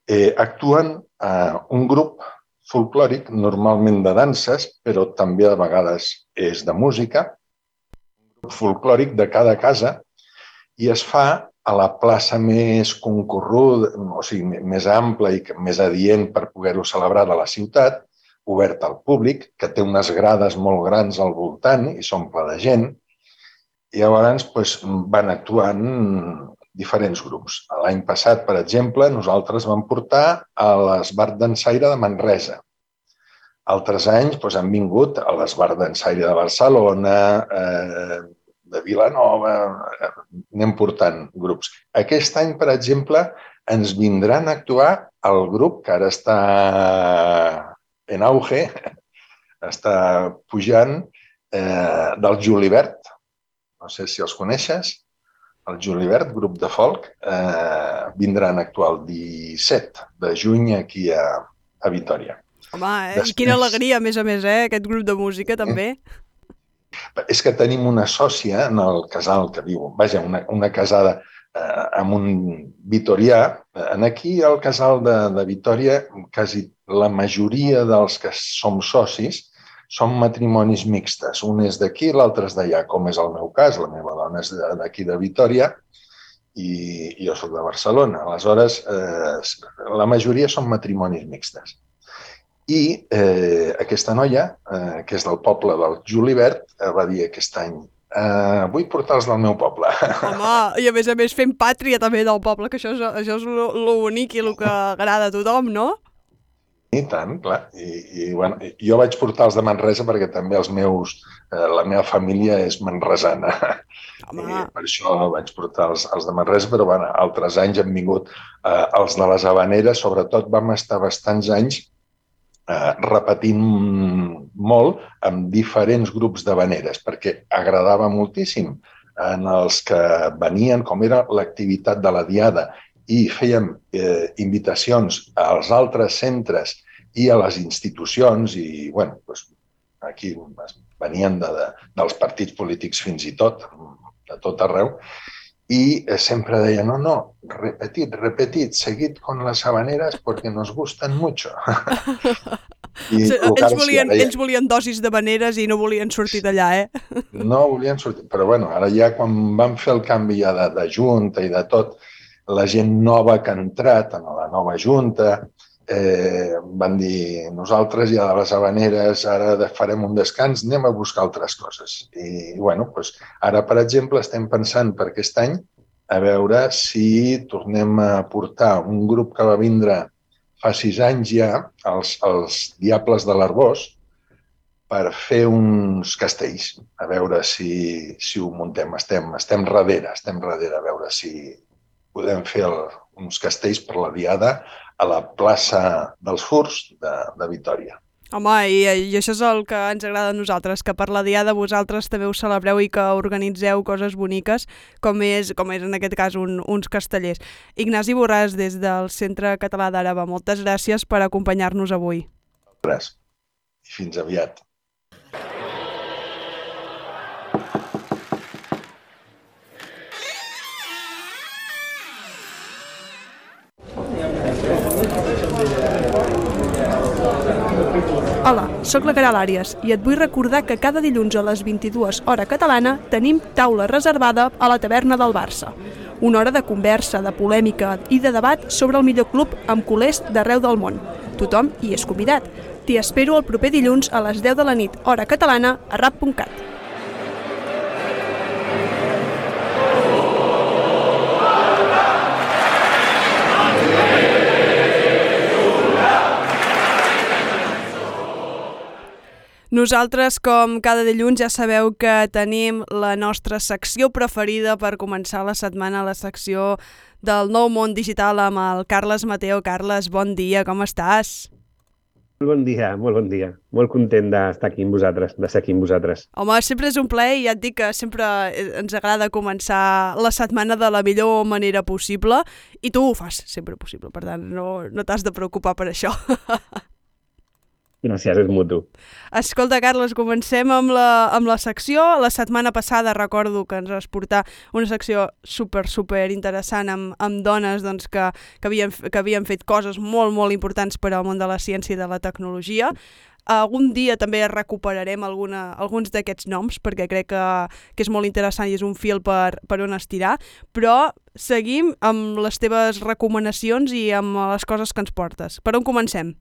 eh, actuen eh, un grup folclòric, normalment de danses, però també a vegades és de música, un grup folclòric de cada casa, i es fa a la plaça més concorruda, o sigui, més ampla i més adient per poder-ho celebrar de la ciutat, oberta al públic, que té unes grades molt grans al voltant i s'omple de gent, i llavors doncs, van actuant diferents grups. L'any passat, per exemple, nosaltres vam portar a l'Esbart d'Ensaire de Manresa. Altres anys doncs, han vingut a l'Esbart d'Ensaire de Barcelona, eh, de Vilanova, eh, anem portant grups. Aquest any, per exemple, ens vindran a actuar el grup que ara està en auge, està pujant, eh, del Julibert, no sé si els coneixes, el Julibert, grup de folk, eh, vindran a actuar el 17 de juny aquí a, a Vitoria. Home, eh? Després... quina alegria, a més a més, eh? aquest grup de música també. És que tenim una sòcia en el casal que viu, vaja, una, una casada eh, amb un vitorià. En aquí, al casal de, de Vitoria, quasi la majoria dels que som socis són matrimonis mixtes. Un és d'aquí, l'altre és d'allà, com és el meu cas. La meva dona és d'aquí de Vitoria i, jo sóc de Barcelona. Aleshores, eh, la majoria són matrimonis mixtes. I eh, aquesta noia, eh, que és del poble del Julibert, eh, va dir aquest any eh, vull portar-los del meu poble. Home, i a més a més fent pàtria també del poble, que això és, això és l'únic i el que agrada a tothom, no? I tant, clar. I, i bueno, jo vaig portar els de Manresa perquè també els meus, eh, la meva família és manresana. Home. I per això vaig portar els, els de Manresa, però bueno, altres anys han vingut eh, els de les Habaneres, sobretot vam estar bastants anys eh, repetint molt amb diferents grups de veneres, perquè agradava moltíssim en els que venien, com era l'activitat de la Diada, i fèiem eh, invitacions als altres centres i a les institucions, i bueno, doncs, aquí venien de, de, dels partits polítics fins i tot, de tot arreu, y sempre deia, no, no, repetid, repetid, seguid con las habaneras porque nos gustan mucho. I, sí, ells, volien, deia, ells volien dosis de habaneres i no volien sortir d'allà, eh? No volien sortir, però bueno, ara ja quan van fer el canvi ja de, de junta i de tot, la gent nova que ha entrat en la nova junta, eh, van dir nosaltres ja de les habaneres ara farem un descans, anem a buscar altres coses. I, bueno, doncs, ara, per exemple, estem pensant per aquest any a veure si tornem a portar un grup que va vindre fa sis anys ja, els, els Diables de l'Arbós, per fer uns castells, a veure si, si ho muntem. Estem, estem darrere, estem darrere, a veure si podem fer el, uns castells per la Diada a la plaça dels Furs de, de Vitoria. Home, i, i això és el que ens agrada a nosaltres, que per la Diada vosaltres també us celebreu i que organitzeu coses boniques, com és, com és en aquest cas un, uns castellers. Ignasi Borràs, des del Centre Català d'Àraba, moltes gràcies per acompanyar-nos avui. Gràcies. I fins aviat. Sóc la Caral Àries i et vull recordar que cada dilluns a les 22 hora catalana tenim taula reservada a la taverna del Barça. Una hora de conversa, de polèmica i de debat sobre el millor club amb culers d'arreu del món. Tothom hi és convidat. T'hi espero el proper dilluns a les 10 de la nit, hora catalana, a rap.cat. Nosaltres, com cada dilluns, ja sabeu que tenim la nostra secció preferida per començar la setmana, la secció del nou món digital amb el Carles Mateo. Carles, bon dia, com estàs? Molt bon dia, molt bon dia. Molt content d'estar aquí amb vosaltres, de ser aquí amb vosaltres. Home, sempre és un plaer i ja et dic que sempre ens agrada començar la setmana de la millor manera possible i tu ho fas sempre possible, per tant, no, no t'has de preocupar per això. Gràcies, és mutu. Escolta, Carles, comencem amb la, amb la secció. La setmana passada recordo que ens vas portar una secció super, super interessant amb, amb dones doncs, que, que, havien, que havien fet coses molt, molt importants per al món de la ciència i de la tecnologia. Algun dia també recuperarem alguna, alguns d'aquests noms perquè crec que, que és molt interessant i és un fil per, per on estirar, però seguim amb les teves recomanacions i amb les coses que ens portes. Per on comencem?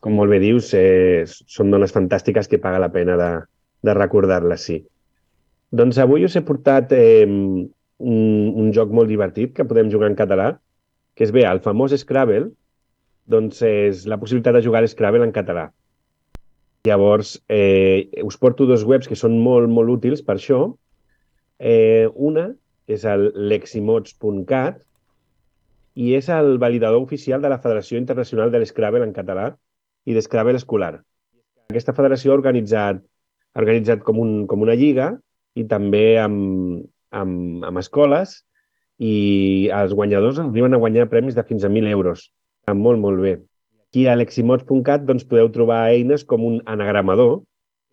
Com molt bé dius, eh, són dones fantàstiques que paga la pena de, de recordar-les, sí. Doncs avui us he portat eh, un, un joc molt divertit que podem jugar en català, que és bé, el famós Scrabble, doncs és la possibilitat de jugar Scrabble en català. Llavors, eh, us porto dos webs que són molt, molt útils per això. Eh, una és el leximods.cat i és el validador oficial de la Federació Internacional de l'Scrabble en català, i d'Scrabble escolar. Aquesta federació ha organitzat, ha organitzat com, un, com una lliga i també amb, amb, amb escoles i els guanyadors arriben a guanyar premis de fins a 1.000 euros. Està molt, molt bé. Aquí a leximots.cat doncs, podeu trobar eines com un anagramador,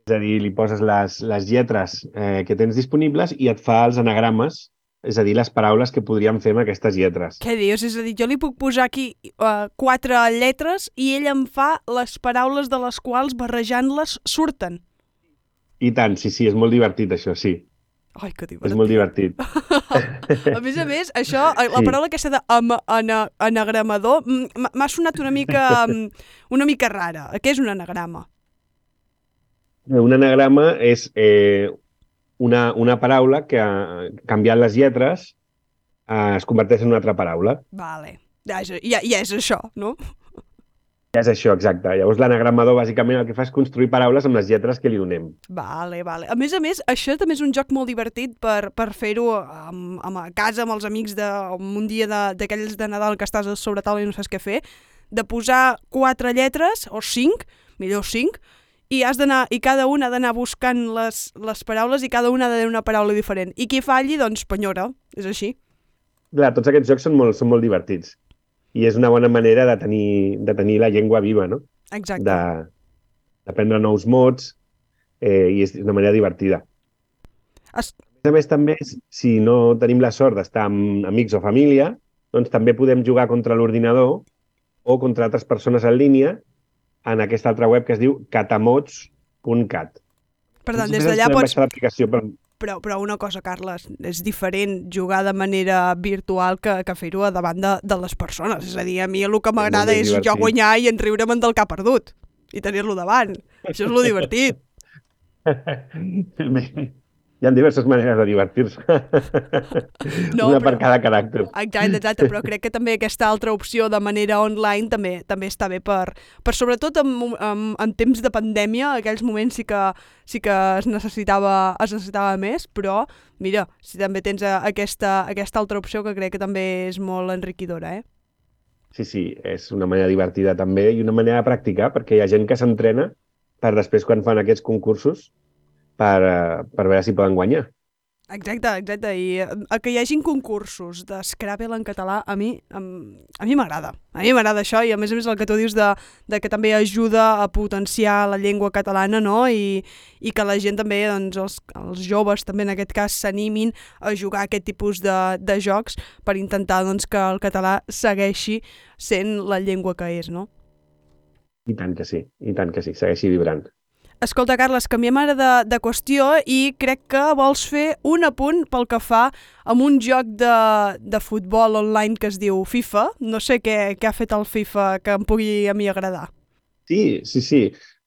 és a dir, li poses les, les lletres eh, que tens disponibles i et fa els anagrames és a dir, les paraules que podríem fer amb aquestes lletres. Què dius? És a dir, jo li puc posar aquí uh, quatre lletres i ell em fa les paraules de les quals barrejant-les surten. I tant, sí, sí, és molt divertit això, sí. Ai, que divertit. És molt divertit. a més a més, això, la sí. paraula aquesta de anagramador m'ha sonat una mica, una mica rara. Què és un anagrama? Un anagrama és eh, una, una paraula que, canviant les lletres, eh, es converteix en una altra paraula. Vale. Ja és, ja, ja és això, no? Ja és això, exacte. Llavors l'anagramador bàsicament el que fa és construir paraules amb les lletres que li donem. Vale, vale. A més a més, això també és un joc molt divertit per, per fer-ho a casa, amb els amics, de, un dia d'aquells de, de Nadal que estàs sobre taula i no saps què fer. de posar quatre lletres, o cinc, millor cinc, i has d'anar i cada una ha d'anar buscant les, les paraules i cada una ha de dir una paraula diferent. I qui falli, doncs, penyora. És així. Clar, tots aquests jocs són molt, són molt divertits. I és una bona manera de tenir, de tenir la llengua viva, no? Exacte. De, d'aprendre nous mots eh, i és una manera divertida. Es... A més, també, si no tenim la sort d'estar amb amics o família, doncs també podem jugar contra l'ordinador o contra altres persones en línia en aquesta altra web que es diu catamots.cat. Per tant, des d'allà pots... l'aplicació per... Però, però una cosa, Carles, és diferent jugar de manera virtual que, que fer-ho davant de, de les persones. És a dir, a mi el que m'agrada és divertit. jo guanyar i enriure'm del que ha perdut i tenir-lo davant. Això és lo divertit. Hi ha diverses maneres de divertir-se. No, Una per però- cada caràcter. Exacte, exacte, però crec que també aquesta altra opció de manera online també també està bé per, per sobretot en, en, en temps de pandèmia, aquells moments sí que, sí que es, necessitava, es necessitava més, però mira, si també tens eh, aquesta, aquesta altra opció que crec que també és molt enriquidora, eh? Sí, sí, és una manera divertida també i una manera de practicar perquè hi ha gent que s'entrena per després quan fan aquests concursos per, per veure si poden guanyar. Exacte, exacte, i eh, que hi hagin concursos de Scrabble en català, a mi em, a mi m'agrada. A mi m'agrada això i a més a més el que tu dius de, de que també ajuda a potenciar la llengua catalana, no? I, i que la gent també, doncs, els, els joves també en aquest cas s'animin a jugar aquest tipus de, de jocs per intentar doncs, que el català segueixi sent la llengua que és, no? I tant que sí, i tant que sí, segueixi vibrant. Escolta, Carles, canviem ara de, de qüestió i crec que vols fer un apunt pel que fa amb un joc de, de futbol online que es diu FIFA. No sé què, què ha fet el FIFA que em pugui a mi agradar. Sí, sí, sí.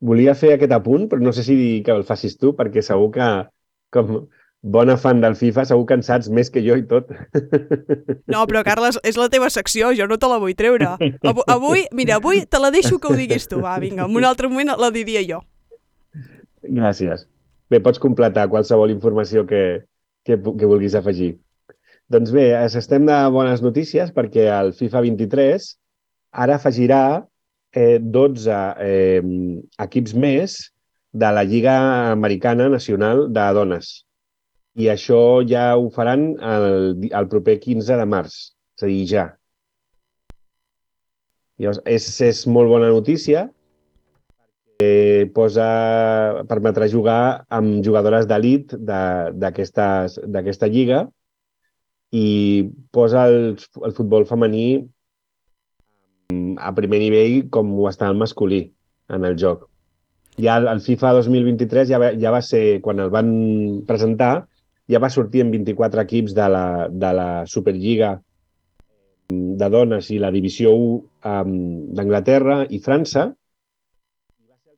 Volia fer aquest apunt, però no sé si que el facis tu, perquè segur que, com bona fan del FIFA, segur que en saps més que jo i tot. No, però Carles, és la teva secció, jo no te la vull treure. Avui, avui mira, avui te la deixo que ho diguis tu, va, vinga, en un altre moment la diria jo. Gràcies. Bé, pots completar qualsevol informació que, que, que vulguis afegir. Doncs bé, es- estem de bones notícies perquè el FIFA 23 ara afegirà eh, 12 eh, equips més de la Lliga Americana Nacional de Dones. I això ja ho faran el, el proper 15 de març, és a dir, ja. Llavors, és, és molt bona notícia eh, posa, permetrà jugar amb jugadores d'elit d'aquesta lliga i posa el, el futbol femení mm, a primer nivell com ho està el masculí en el joc. Ja el, el FIFA 2023 ja va, ja va ser, quan el van presentar, ja va sortir en 24 equips de la, de la Superliga mm, de dones i la Divisió 1 um, d'Anglaterra i França,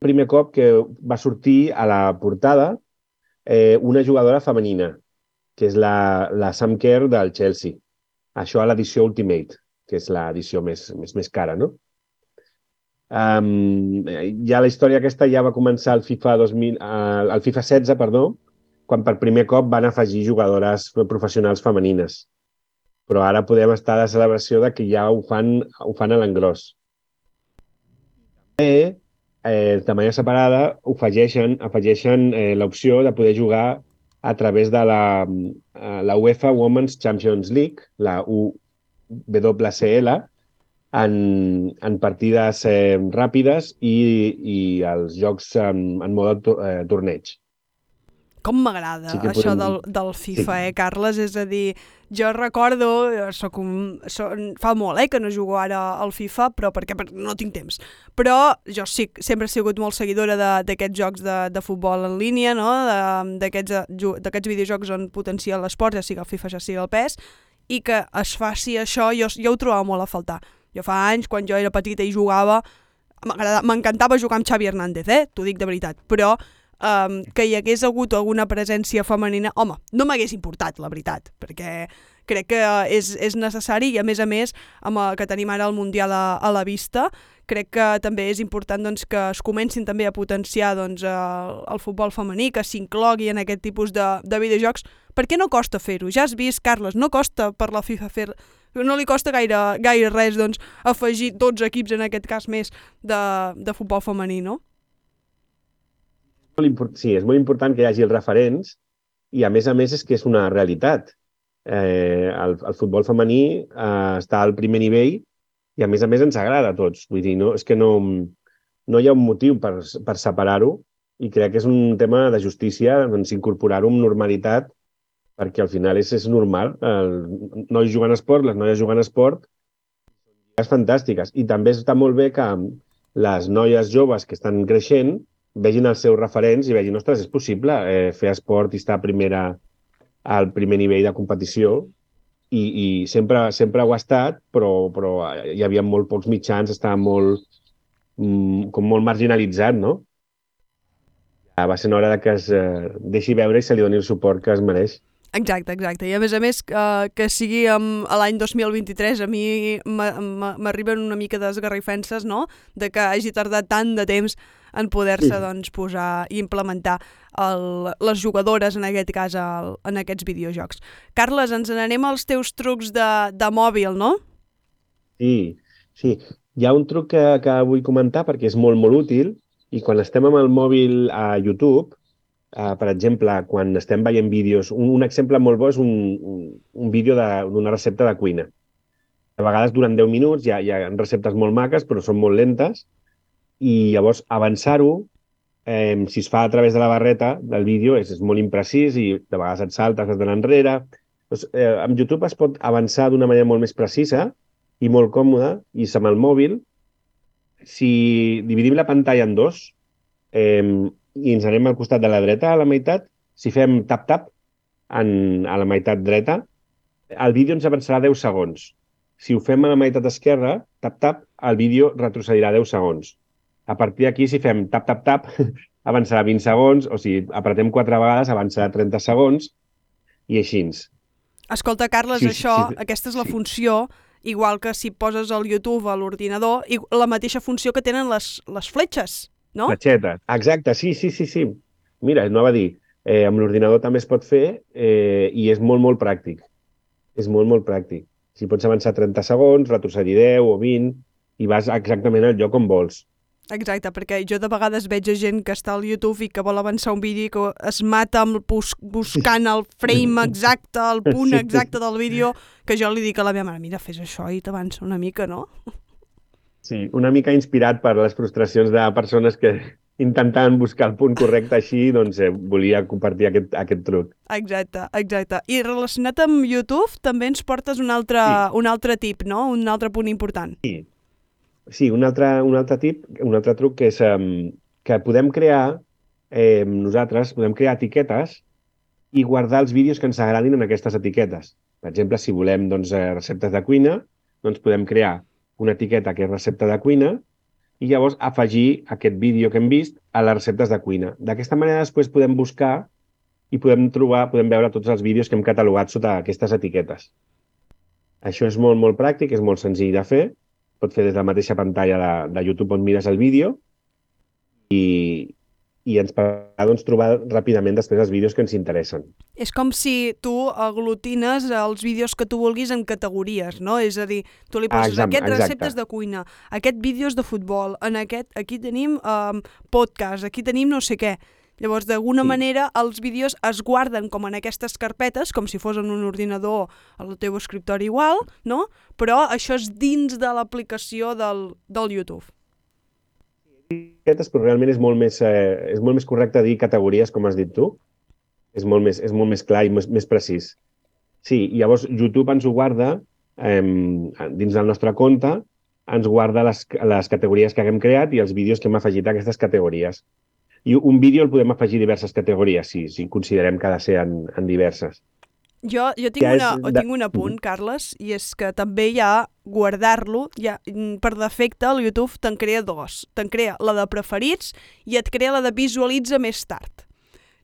primer cop que va sortir a la portada eh, una jugadora femenina, que és la, la Sam Kerr del Chelsea. Això a l'edició Ultimate, que és l'edició més, més, més cara, no? Um, ja la història aquesta ja va començar al FIFA, 2000, uh, al FIFA 16, perdó, quan per primer cop van afegir jugadores professionals femenines. Però ara podem estar a la celebració de que ja ho fan, ho fan a l'engròs. També, eh, de manera separada, afegeixen, afegeixen eh, l'opció de poder jugar a través de la, eh, la UEFA Women's Champions League, la UWCL, en, en partides eh, ràpides i, i els jocs en, en mode eh, torneig. Com m'agrada Sí que això podem- del, del FIFA, Sí. eh, Carles? És a dir, jo recordo, jo soc un, soc, fa molt eh, que no jugo ara al FIFA, però perquè, no tinc temps. Però jo sí, sempre he sigut molt seguidora de- d'aquests jocs de, de futbol en línia, no? D'aquests eh, d'aquests videojocs on potencia l'esport, ja sigui el FIFA, ja sigui el PES, i que es faci això, jo, jo ho trobava molt a faltar. Jo fa anys, quan jo era petita i jugava, m'encantava jugar amb Xavi Hernández, eh? T'ho dic de veritat. Però um, que hi hagués hagut alguna presència femenina, home, no m'hagués importat, la veritat, perquè crec que és, és necessari i, a més a més, amb el que tenim ara el Mundial a, a la vista, crec que també és important doncs, que es comencin també a potenciar doncs, el, el futbol femení, que s'inclogui en aquest tipus de, de videojocs, perquè no costa fer-ho. Ja has vist, Carles, no costa per la FIFA fer no li costa gaire, gaire res doncs, afegir 12 equips, en aquest cas més, de, de futbol femení, no? Sí, és molt important que hi hagi els referents i, a més a més, és que és una realitat. Eh, el, el futbol femení eh, està al primer nivell i, a més a més, ens agrada a tots. Vull dir, no, és que no, no hi ha un motiu per, per separar-ho i crec que és un tema de justícia doncs, incorporar-ho amb normalitat perquè al final és, és normal. El nois jugant a esport, les noies jugant a esport, és fantàstiques. I també està molt bé que les noies joves que estan creixent vegin els seus referents i vegin, ostres, és possible eh, fer esport i estar a primera, al primer nivell de competició i, i sempre, sempre ho ha estat, però, però hi havia molt pocs mitjans, estava molt, mm, com molt marginalitzat, no? Va ser hora de que es eh, deixi veure i se li doni el suport que es mereix. Exacte, exacte. I a més a més, uh, que sigui um, a l'any 2023, a mi m'arriben una mica d'esgarrifenses, no?, de que hagi tardat tant de temps en poder-se sí. doncs, posar i implementar el, les jugadores, en aquest cas, el, en aquests videojocs. Carles, ens n'anem als teus trucs de, de mòbil, no? Sí, sí. Hi ha un truc que, que vull comentar perquè és molt, molt útil i quan estem amb el mòbil a YouTube Uh, per exemple, quan estem veient vídeos, un, un exemple molt bo és un, un, un vídeo d'una recepta de cuina. A vegades durant 10 minuts hi ha, hi ha receptes molt maques, però són molt lentes, i llavors avançar-ho, eh, si es fa a través de la barreta del vídeo, és, és molt imprecís i de vegades et saltes, has d'anar enrere. Doncs, eh, amb YouTube es pot avançar d'una manera molt més precisa i molt còmoda, i amb el mòbil, si dividim la pantalla en dos, eh, i ens anem al costat de la dreta a la meitat, si fem tap-tap a la meitat dreta, el vídeo ens avançarà 10 segons. Si ho fem a la meitat esquerra, tap-tap, el vídeo retrocedirà 10 segons. A partir d'aquí, si fem tap-tap-tap, avançarà 20 segons, o si apretem quatre vegades, avançarà 30 segons, i així. Escolta, Carles, sí, això, sí, aquesta és la sí. funció, igual que si poses el YouTube a l'ordinador, la mateixa funció que tenen les, les fletxes no? Fletxetes. Exacte, sí, sí, sí, sí. Mira, no va dir, eh, amb l'ordinador també es pot fer eh, i és molt, molt pràctic. És molt, molt pràctic. Si pots avançar 30 segons, retrocedir 10 o 20 i vas exactament al lloc on vols. Exacte, perquè jo de vegades veig gent que està al YouTube i que vol avançar un vídeo i que es mata amb bus buscant el frame exacte, el punt exacte del vídeo, que jo li dic a la meva mare, mira, fes això i t'avança una mica, no? Sí, una mica inspirat per les frustracions de persones que intentant buscar el punt correcte així, doncs eh, volia compartir aquest, aquest truc. Exacte, exacte. I relacionat amb YouTube també ens portes un altre, sí. un altre tip, no? Un altre punt important. Sí, sí un, altre, un altre tip, un altre truc que és um, que podem crear, eh, nosaltres podem crear etiquetes i guardar els vídeos que ens agradin en aquestes etiquetes. Per exemple, si volem doncs, eh, receptes de cuina, doncs podem crear una etiqueta que és recepta de cuina i llavors afegir aquest vídeo que hem vist a les receptes de cuina. D'aquesta manera després podem buscar i podem trobar, podem veure tots els vídeos que hem catalogat sota aquestes etiquetes. Això és molt, molt pràctic, és molt senzill de fer. Pot fer des de la mateixa pantalla de, de YouTube on mires el vídeo i, i ens permetrà doncs, trobar ràpidament després els vídeos que ens interessen. És com si tu aglutines els vídeos que tu vulguis en categories, no? És a dir, tu li poses ah, aquest receptes de cuina, aquest vídeos de futbol, en aquest, aquí tenim um, podcast, aquí tenim no sé què. Llavors, d'alguna sí. manera, els vídeos es guarden com en aquestes carpetes, com si fos en un ordinador al teu escriptori igual, no? Però això és dins de l'aplicació del, del YouTube etiquetes, però realment és molt més, eh, és molt més correcte dir categories, com has dit tu. És molt més, és molt més clar i més, més precís. Sí, i llavors YouTube ens ho guarda eh, dins del nostre compte, ens guarda les, les categories que haguem creat i els vídeos que hem afegit a aquestes categories. I un vídeo el podem afegir diverses categories, si, si considerem que ha de ser en, en diverses. Jo, jo tinc, Ja una, de- tinc un apunt, Carles, i és que també hi ha guardar-lo, ja, mm, per defecte el YouTube te'n crea dos. Te'n crea la de preferits i et crea la de visualitza més tard.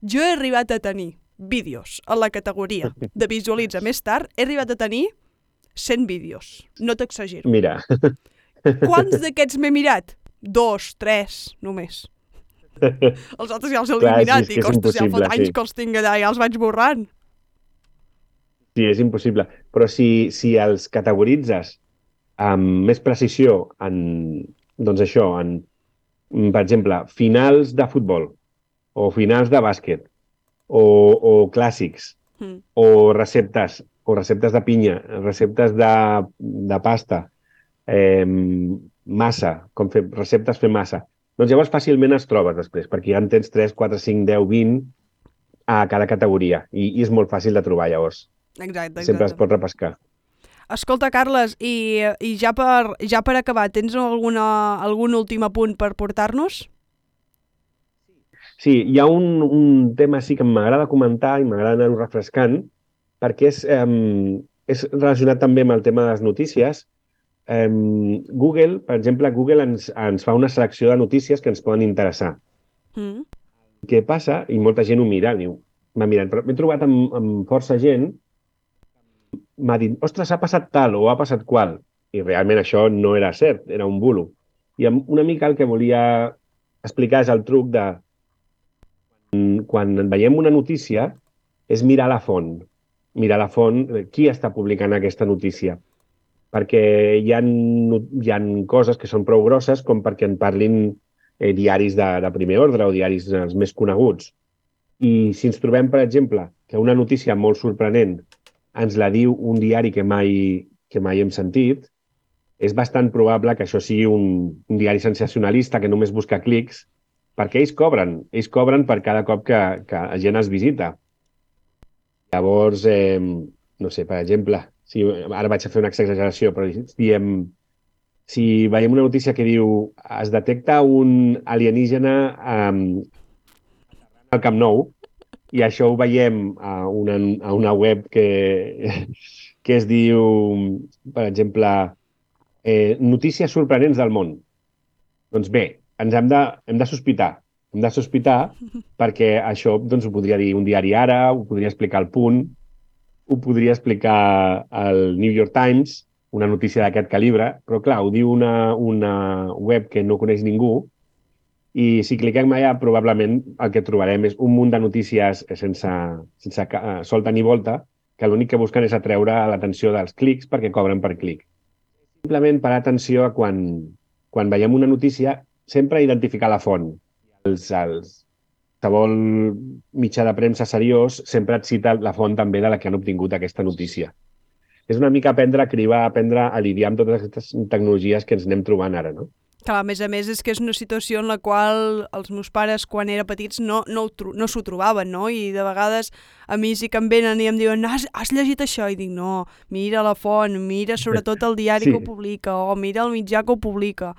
Jo he arribat a tenir vídeos a la categoria de visualitza més tard, he arribat a tenir 100 vídeos. No t'exagero. Mira, Quants d'aquests m'he mirat? Dos, tres, només. Els altres ja els he Clar, sí, eliminat és que i és costes ja fot impossible, anys sí. que els tinc allà i els vaig borrant. Sí, és impossible. Però si, si els categoritzes amb més precisió en, doncs això, en, mm, per exemple, finals de futbol o finals de bàsquet o, o clàssics Mm. o receptes, o receptes de pinya, receptes de, de pasta, eh, massa, com fer receptes fer massa, doncs llavors fàcilment es trobes després, perquè ja en tens 3, 4, 5, 10, 20 a cada categoria i, i és molt fàcil de trobar llavors. Exacte, Sempre es exacte. pot repescar. Escolta, Carles, i, i ja, per, ja per acabar, tens alguna, algun últim apunt per portar-nos? Sí, hi ha un, un tema sí que m'agrada comentar i m'agrada anar-ho refrescant, perquè és, um, és relacionat també amb el tema de les notícies. Um, Google, per exemple, Google ens, ens fa una selecció de notícies que ens poden interessar. Mm. Què passa? I molta gent ho mira, diu, va mirant, però m'he trobat amb, amb força gent m'ha dit, ostres, ha passat tal o ha passat qual. I realment això no era cert, era un bulo. I una mica el que volia explicar és el truc de quan veiem una notícia és mirar la font. Mirar la font, qui està publicant aquesta notícia. Perquè hi ha, hi ha coses que són prou grosses com perquè en parlin eh, diaris de, de primer ordre o diaris els més coneguts. I si ens trobem, per exemple, que una notícia molt sorprenent ens la diu un diari que mai, que mai hem sentit, és bastant probable que això sigui un, un diari sensacionalista que només busca clics, perquè ells cobren. Ells cobren per cada cop que, que la gent es visita. Llavors, eh, no sé, per exemple, si, ara vaig a fer una exageració, però diem, si veiem una notícia que diu es detecta un alienígena um, al Camp Nou, i això ho veiem a una, a una web que, que es diu, per exemple, eh, notícies sorprenents del món. Doncs bé, ens hem de, hem de sospitar. Hem de sospitar perquè això doncs, ho podria dir un diari ara, ho podria explicar el Punt, ho podria explicar el New York Times, una notícia d'aquest calibre, però clar, ho diu una, una web que no coneix ningú i si cliquem allà probablement el que trobarem és un munt de notícies sense, sense ca- solta ni volta que l'únic que busquen és atreure l'atenció dels clics perquè cobren per clic. Simplement parar atenció a quan, quan veiem una notícia, sempre identificar la font. Els, els, qualsevol mitjà de premsa seriós sempre et cita la font també de la que han obtingut aquesta notícia. És una mica aprendre a cribar, aprendre a lidiar amb totes aquestes tecnologies que ens anem trobant ara, no? Clar, a més a més és que és una situació en la qual els meus pares quan era petits no, no, ho no s'ho trobaven, no? I de vegades a mi sí que em venen i em diuen has, has llegit això? I dic no, mira la font, mira sobretot el diari Sí. que ho publica o mira el mitjà que ho publica.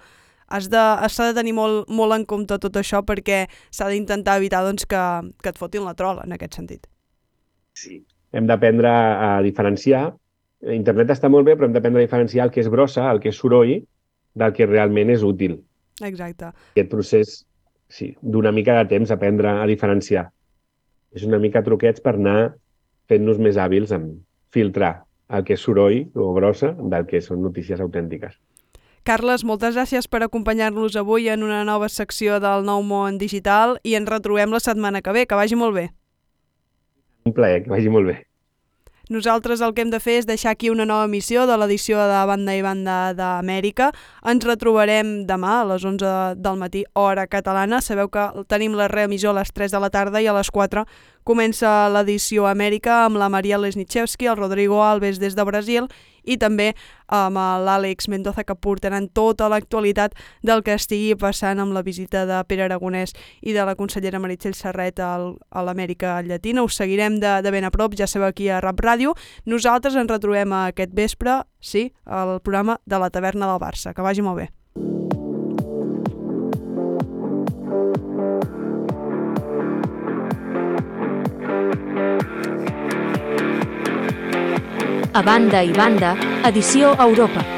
Has de, s'ha de tenir molt, molt en compte tot això perquè s'ha d'intentar evitar doncs, que, que et fotin la trola en aquest sentit. Sí. Hem d'aprendre a diferenciar. Internet està molt bé, però hem d'aprendre a diferenciar el que és brossa, el que és soroll, del que realment és útil. Exacte. Aquest procés, sí, d'una mica de temps aprendre a diferenciar. És una mica truquets per anar fent-nos més hàbils en filtrar el que és soroll o brossa del que són notícies autèntiques. Carles, moltes gràcies per acompanyar-nos avui en una nova secció del Nou Món Digital i ens retrobem la setmana que ve. Que vagi molt bé. Un plaer, que vagi molt bé. Nosaltres el que hem de fer és deixar aquí una nova emissió de l'edició de Banda i Banda d'Amèrica. Ens retrobarem demà a les 11 del matí, hora catalana. Sabeu que tenim la reemissió a les 3 de la tarda i a les 4 comença l'edició Amèrica amb la Maria Lesnichewski, el Rodrigo Alves des de Brasil i també amb l'Àlex Mendoza que portaran tota l'actualitat del que estigui passant amb la visita de Pere Aragonès i de la consellera Meritxell Serret al, a l'Amèrica Llatina. Us seguirem de, de ben a prop, ja sabeu aquí a Rap Ràdio. Nosaltres ens retrobem aquest vespre, sí, al programa de la taverna del Barça. Que vagi molt bé. A banda i banda, edició Europa.